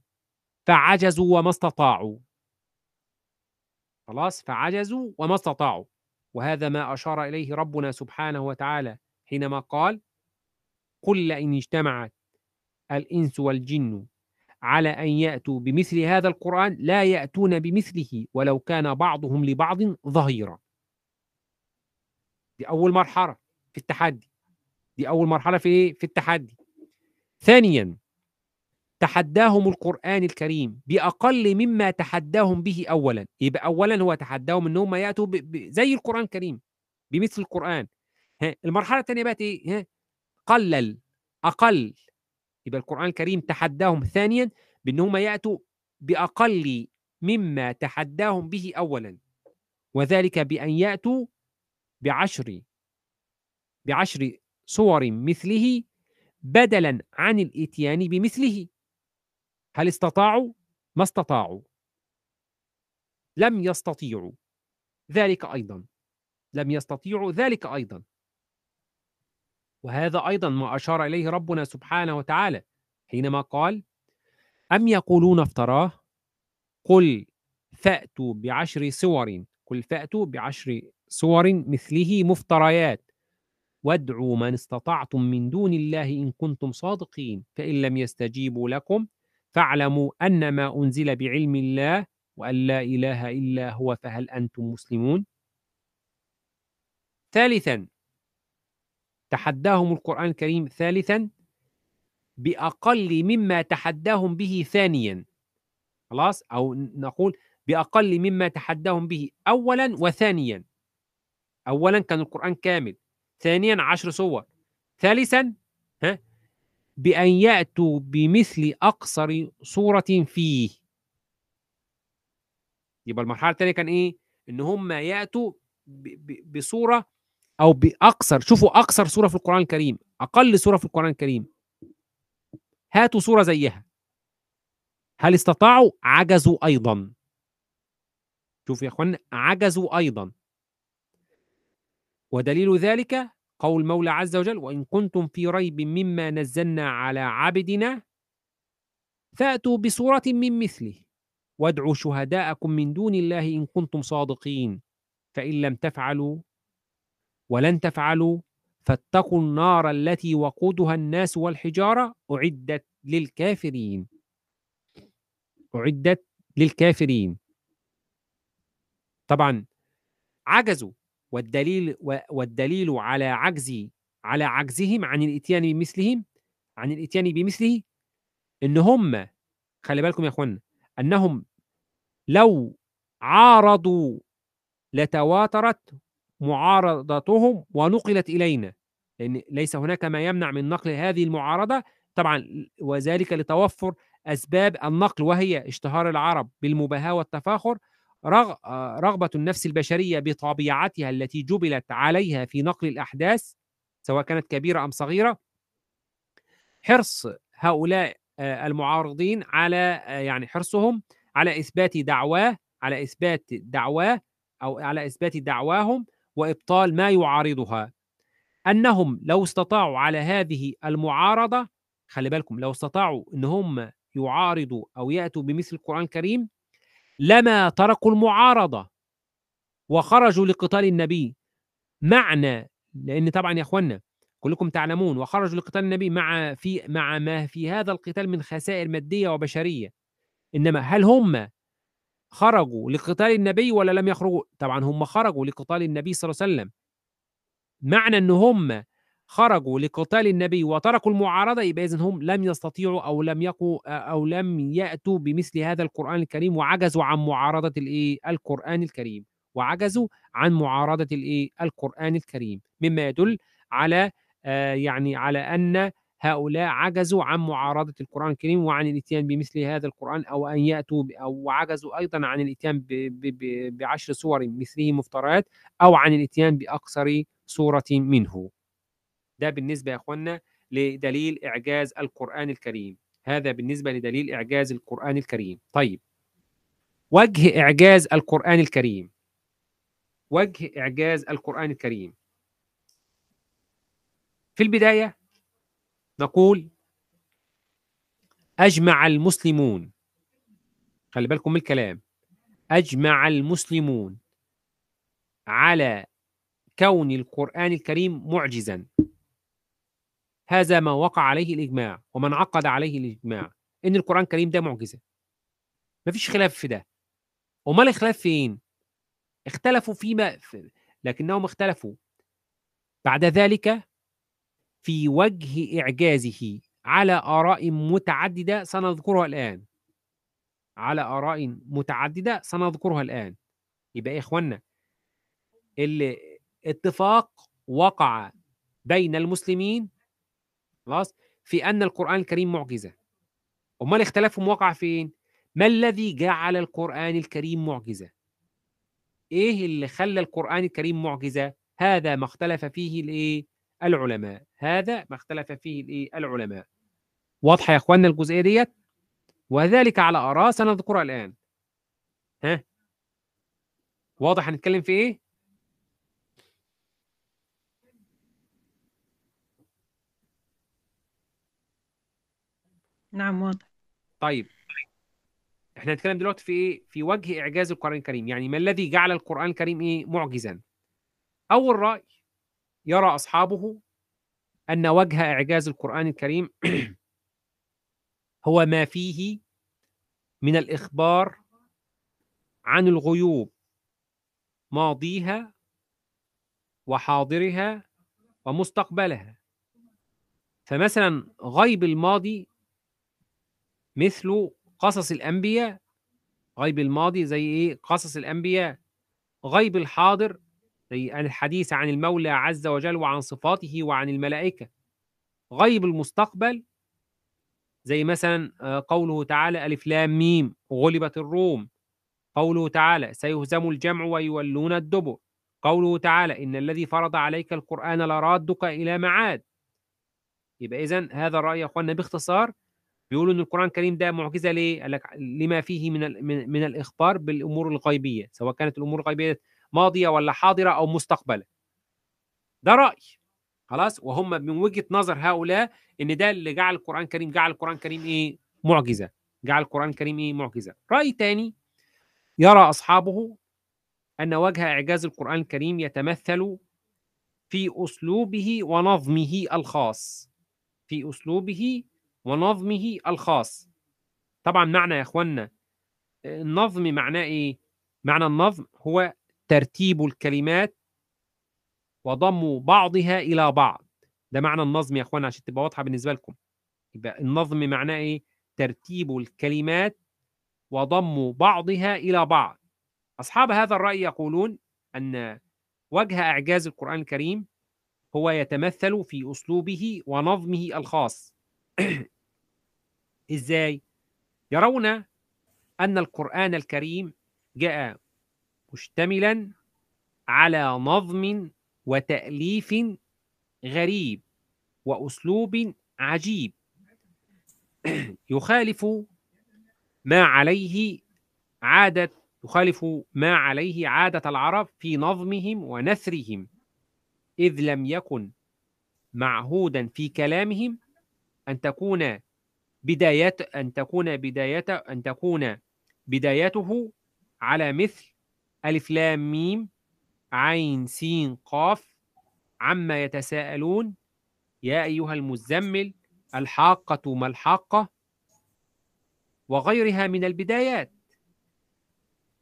فعجزوا وما استطاعوا. خلاص فعجزوا وما استطاعوا. وهذا ما أشار إليه ربنا سبحانه وتعالى حينما قال قل لئن اجتمعت الإنس والجن على أن يأتوا بمثل هذا القرآن لا يأتون بمثله ولو كان بعضهم لبعض ظهيرا. دي أول مرحلة في التحدي. دي أول مرحلة في إيه؟ في التحدي. ثانيا تحداهم القرآن الكريم بأقل مما تحداهم به أولا. يبقى أولا هو تحداهم أنهم يأتوا ب... ب... زي القرآن الكريم بمثل القرآن. ها المرحلة الثانية بقت إيه؟ ها قلل أقل. يبقى القرآن الكريم تحداهم ثانيا بأنهم يأتوا بأقل مما تحداهم به أولا. وذلك بأن يأتوا بعشر بعشر صور مثله بدلا عن الإتيان بمثله. هل استطاعوا؟ ما استطاعوا. لم يستطيعوا. ذلك أيضا. لم يستطيعوا ذلك أيضا. وهذا أيضا ما أشار إليه ربنا سبحانه وتعالى حينما قال أم يقولون افتراه؟ قل فأتوا بعشر سور قل فأتوا بعشر سور مثله مفتريات. وادعوا من استطعتم من دون الله إن كنتم صادقين فإن لم يستجيبوا لكم فاعلموا أن ما أنزل بعلم الله وأن لا إله إلا هو فهل أنتم مسلمون؟ ثالثا تحداهم القرآن الكريم ثالثا بأقل مما تحداهم به ثانيا. خلاص؟ أو نقول بأقل مما تحداهم به أولا وثانيا. أولا كان القرآن كامل ثانيا عشر صور. ثالثا ها؟ بأن يأتوا بمثل أقصر صورة فيه. يبقى المرحلة الثانية كان إيه؟ إن هم يأتوا بصورة أو بأقصر شوفوا أقصر صورة في القرآن الكريم أقل صورة في القرآن الكريم. هاتوا صورة زيها. هل استطاعوا؟ عجزوا أيضا. شوفوا يا إخوان عجزوا أيضا. ودليل ذلك قول المولى عز وجل وإن كنتم في ريب مما نزلنا على عبدنا فأتوا بصورة من مثله وادعوا شهداءكم من دون الله إن كنتم صادقين فإن لم تفعلوا ولن تفعلوا فاتقوا النار التي وقودها الناس والحجارة أعدت للكافرين. أعدت للكافرين. طبعا عجزوا. والدليل والدليل على عجز على عجزهم عن الإتيان بمثلهم عن الإتيان بمثله ان هم خلي بالكم يا اخوانا أنهم لو عارضوا لتواترت معارضتهم ونقلت إلينا لأن ليس هناك ما يمنع من نقل هذه المعارضة. طبعا وذلك لتوفر أسباب النقل وهي اشتهار العرب بالمباهاة والتفاخر. رغ... رغبة النفس البشرية بطبيعتها التي جبلت عليها في نقل الأحداث سواء كانت كبيرة أم صغيرة حرص هؤلاء آه، المعارضين على آه، يعني حرصهم على إثبات دعواه على إثبات دعواه أو على إثبات دعواهم وإبطال ما يعارضها. أنهم لو استطاعوا على هذه المعارضة خلي بالكم لو استطاعوا أن هم يعارضوا أو يأتوا بمثل القرآن الكريم لما تركوا المعارضة وخرجوا لقتال النبي. معنى لأن طبعا يا أخوانا كلكم تعلمون وخرجوا لقتال النبي مع في مع ما في هذا القتال من خسائر مادية وبشرية. إنما هل هم خرجوا لقتال النبي ولا لم يخرجوا؟ طبعا هم خرجوا لقتال النبي صلى الله عليه وسلم. معنى إن هم خرجوا لقتال النبي وتركوا المعارضة يبقى اذا هم لم يستطيعوا أو لم يقوا أو لم يأتوا بمثل هذا القرآن الكريم وعجزوا عن معارضة الايه القرآن الكريم. وعجزوا عن معارضة الايه القرآن الكريم. مما يدل على آه، يعني على أن هؤلاء عجزوا عن معارضة القرآن الكريم وعن الإتيان بمثل هذا القرآن أو أن يأتوا أو عجزوا أيضا عن ب- بعشر سور مثله مفتريات أو عن الإتيان بأقصر سورة منه. ده بالنسبة يا أخوانا لدليل إعجاز القرآن الكريم. هذا بالنسبة لدليل إعجاز القرآن الكريم. طيب. وجه إعجاز القرآن الكريم. وجه إعجاز القرآن الكريم. في البداية نقول أجمع المسلمون. خلي بالكم من الكلام. أجمع المسلمون على كون القرآن الكريم معجزا. هذا ما وقع عليه الإجماع ومن عقد عليه الإجماع إن القرآن الكريم ده معجزة. مفيش خلاف في ده. أمال الخلاف فين؟ اختلفوا فيما في لكنهم اختلفوا. بعد ذلك في وجه إعجازه على آراء متعددة سنذكرها الآن. على آراء متعددة سنذكرها الآن. يبقى يا إخوانا الاتفاق وقع بين المسلمين خلاص في أن القرآن الكريم معجزة أمال اختلافهم وقع فين؟ ما الذي جعل القرآن الكريم معجزة؟ إيه اللي خلى القرآن الكريم معجزة؟ هذا ما اختلف فيه الإيه؟ العلماء هذا ما اختلف فيه الإيه؟ العلماء واضحة يا إخواننا الجزئية ديت؟ وذلك على آراء سنذكرها الآن ها؟ واضح هنتكلم في إيه؟ نعم واضح. طيب. إحنا هنتكلم دلوقتي في إيه؟ في وجه إعجاز القرآن الكريم. يعني ما الذي جعل القرآن الكريم إيه؟ معجزا. أول رأي يرى أصحابه أن وجه إعجاز القرآن الكريم هو ما فيه من الإخبار عن الغيوب ماضيها وحاضرها ومستقبلها. فمثلا غيب الماضي مثل قصص الأنبياء غيب الماضي زي إيه؟ قصص الأنبياء غيب الحاضر زي الحديث عن المولى عز وجل وعن صفاته وعن الملائكة. غيب المستقبل زي مثلا آه، قوله تعالى ألف لام ميم غلبت الروم. قوله تعالى سيهزم الجمع ويولون الدبر. قوله تعالى إن الذي فرض عليك القرآن لرادك إلى معاد. يبقى إذن هذا الرأي يا أخوانا باختصار بيقولوا إن القرآن الكريم ده معجزة ليه؟ قال لك لما فيه من من الإخبار بالأمور الغيبية سواء كانت الأمور الغيبية ماضية ولا حاضرة أو مستقبلة. ده رأي خلاص وهم من وجهة نظر هؤلاء إن ده اللي جعل القرآن الكريم جعل القرآن الكريم إيه؟ معجزة. جعل القرآن الكريم إيه؟ معجزة. رأي تاني يرى أصحابه أن وجه إعجاز القرآن الكريم يتمثل في أسلوبه ونظمه الخاص. في أسلوبه ونظمه الخاص. طبعا معنى يا اخوانا النظم معناه إيه؟ معنى النظم هو ترتيب الكلمات وضم بعضها إلى بعض. ده معنى النظم يا اخوانا عشان تبقى واضحة بالنسبة لكم. يبقى النظم معناه إيه؟ ترتيب الكلمات وضم بعضها إلى بعض. أصحاب هذا الرأي يقولون أن وجه إعجاز القرآن الكريم هو يتمثل في أسلوبه ونظمه الخاص. [coughs] إزاي؟ يرون أن القرآن الكريم جاء مشتملا على نظم وتأليف غريب وأسلوب عجيب. [coughs] يخالف ما عليه عادة يخالف ما عليه عادة العرب في نظمهم ونثرهم إذ لم يكن معهودا في كلامهم أن تكون بداية أن تكون بداية أن تكون بدايته على مثل ألف لام ميم عين سين قاف عما يتساءلون. يا أيها المزمل الحاقة ما الحاقة وغيرها من البدايات.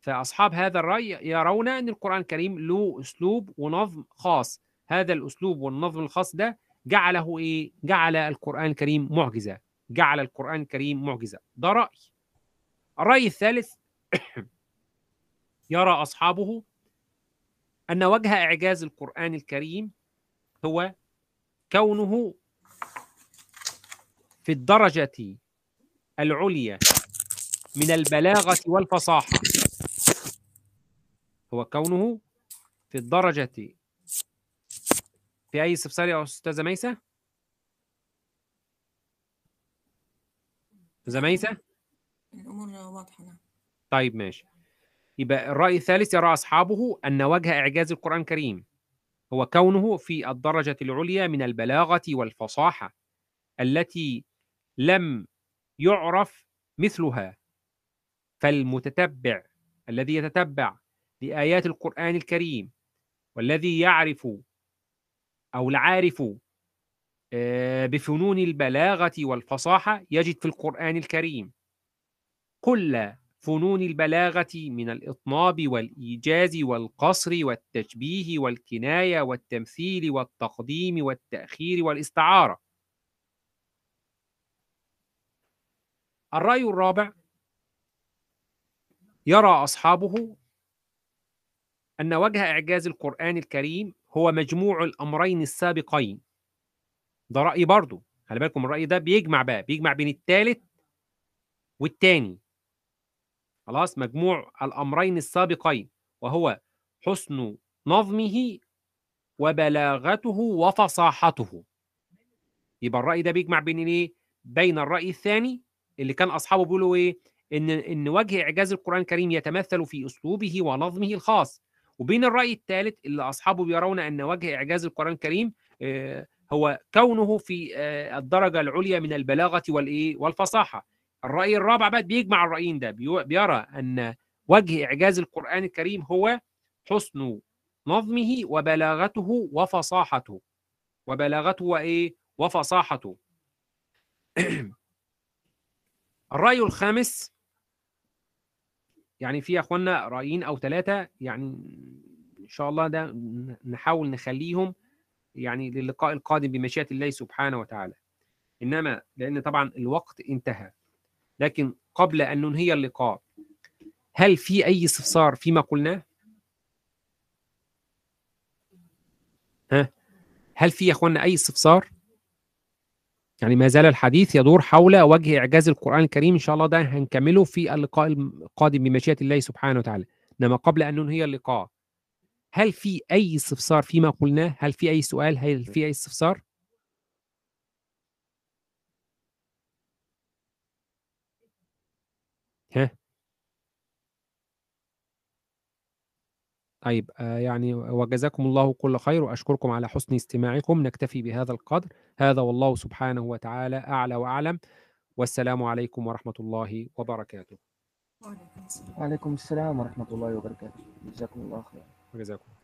فأصحاب هذا الرأي يرون أن القرآن الكريم له أسلوب ونظم خاص. هذا الأسلوب والنظم الخاص ده جعله إيه؟ جعل القرآن الكريم معجزة. جعل القرآن الكريم معجزة. ده رأي. الرأي الثالث [clears throat] يرى أصحابه أن وجه إعجاز القرآن الكريم هو كونه في الدرجة العليا من البلاغة والفصاحة. هو كونه في الدرجة في أي استفسار يا أستاذة ميسة؟ أستاذة ميسة؟ الأمور واضحة نعم طيب ماشي يبقى الرأي الثالث يرى أصحابه أن وجه إعجاز القرآن الكريم هو كونه في الدرجة العليا من البلاغة والفصاحة التي لم يعرف مثلها فالمتتبع الذي يتتبع لآيات القرآن الكريم والذي يعرف أو العارف آه، بفنون البلاغة والفصاحة يجد في القرآن الكريم كل فنون البلاغة من الإطناب والإيجاز والقصر والتشبيه والكناية والتمثيل والتقديم والتأخير والاستعارة. الرأي الرابع يرى أصحابه أن وجه إعجاز القرآن الكريم هو مجموع الأمرين السابقين. ده رأي برضه، خلي بالكم الرأي ده بيجمع بقى، بيجمع بين الثالث والتاني. خلاص مجموع الأمرين السابقين وهو حسن نظمه وبلاغته وفصاحته يبقى الرأي ده بيجمع بين إيه؟ بين الرأي الثاني اللي كان أصحابه بيقولوا إيه؟ إن إن وجه إعجاز القرآن الكريم يتمثل في أسلوبه ونظمه الخاص وبين الرأي الثالث اللي أصحابه بيرون أن وجه إعجاز القرآن الكريم آه، هو كونه في آه، الدرجة العليا من البلاغة والإيه؟ والفصاحة. الرأي الرابع بقى بيجمع الرأيين ده بيرى أن وجه إعجاز القرآن الكريم هو حسن نظمه وبلاغته وفصاحته. وبلاغته وإيه؟ وفصاحته. [clears throat] الرأي الخامس يعني في يا اخوانا رأيين أو ثلاثة يعني إن شاء الله ده نحاول نخليهم يعني للقاء القادم بمشيئة الله سبحانه وتعالى إنما لأن طبعا الوقت انتهى لكن قبل أن ننهي اللقاء هل في أي استفسار فيما قلناه؟ ها؟ هل في يا اخوانا أي استفسار؟ يعني ما زال الحديث يدور حول وجه إعجاز القرآن الكريم إن شاء الله ده هنكمله في اللقاء القادم بمشيئة الله سبحانه وتعالى إنما قبل أن ننهي اللقاء هل في أي استفسار فيما قلناه؟ هل في أي سؤال؟ هل في أي استفسار؟ ها؟ طيب آه، يعني وجزاكم الله كل خير وأشكركم على حسن استماعكم. نكتفي بهذا القدر. هذا والله سبحانه وتعالى أعلى وأعلم. والسلام عليكم ورحمة الله وبركاته. وعليكم السلام وعليكم السلام ورحمة الله وبركاته. جزاكم الله خير. وجزاكم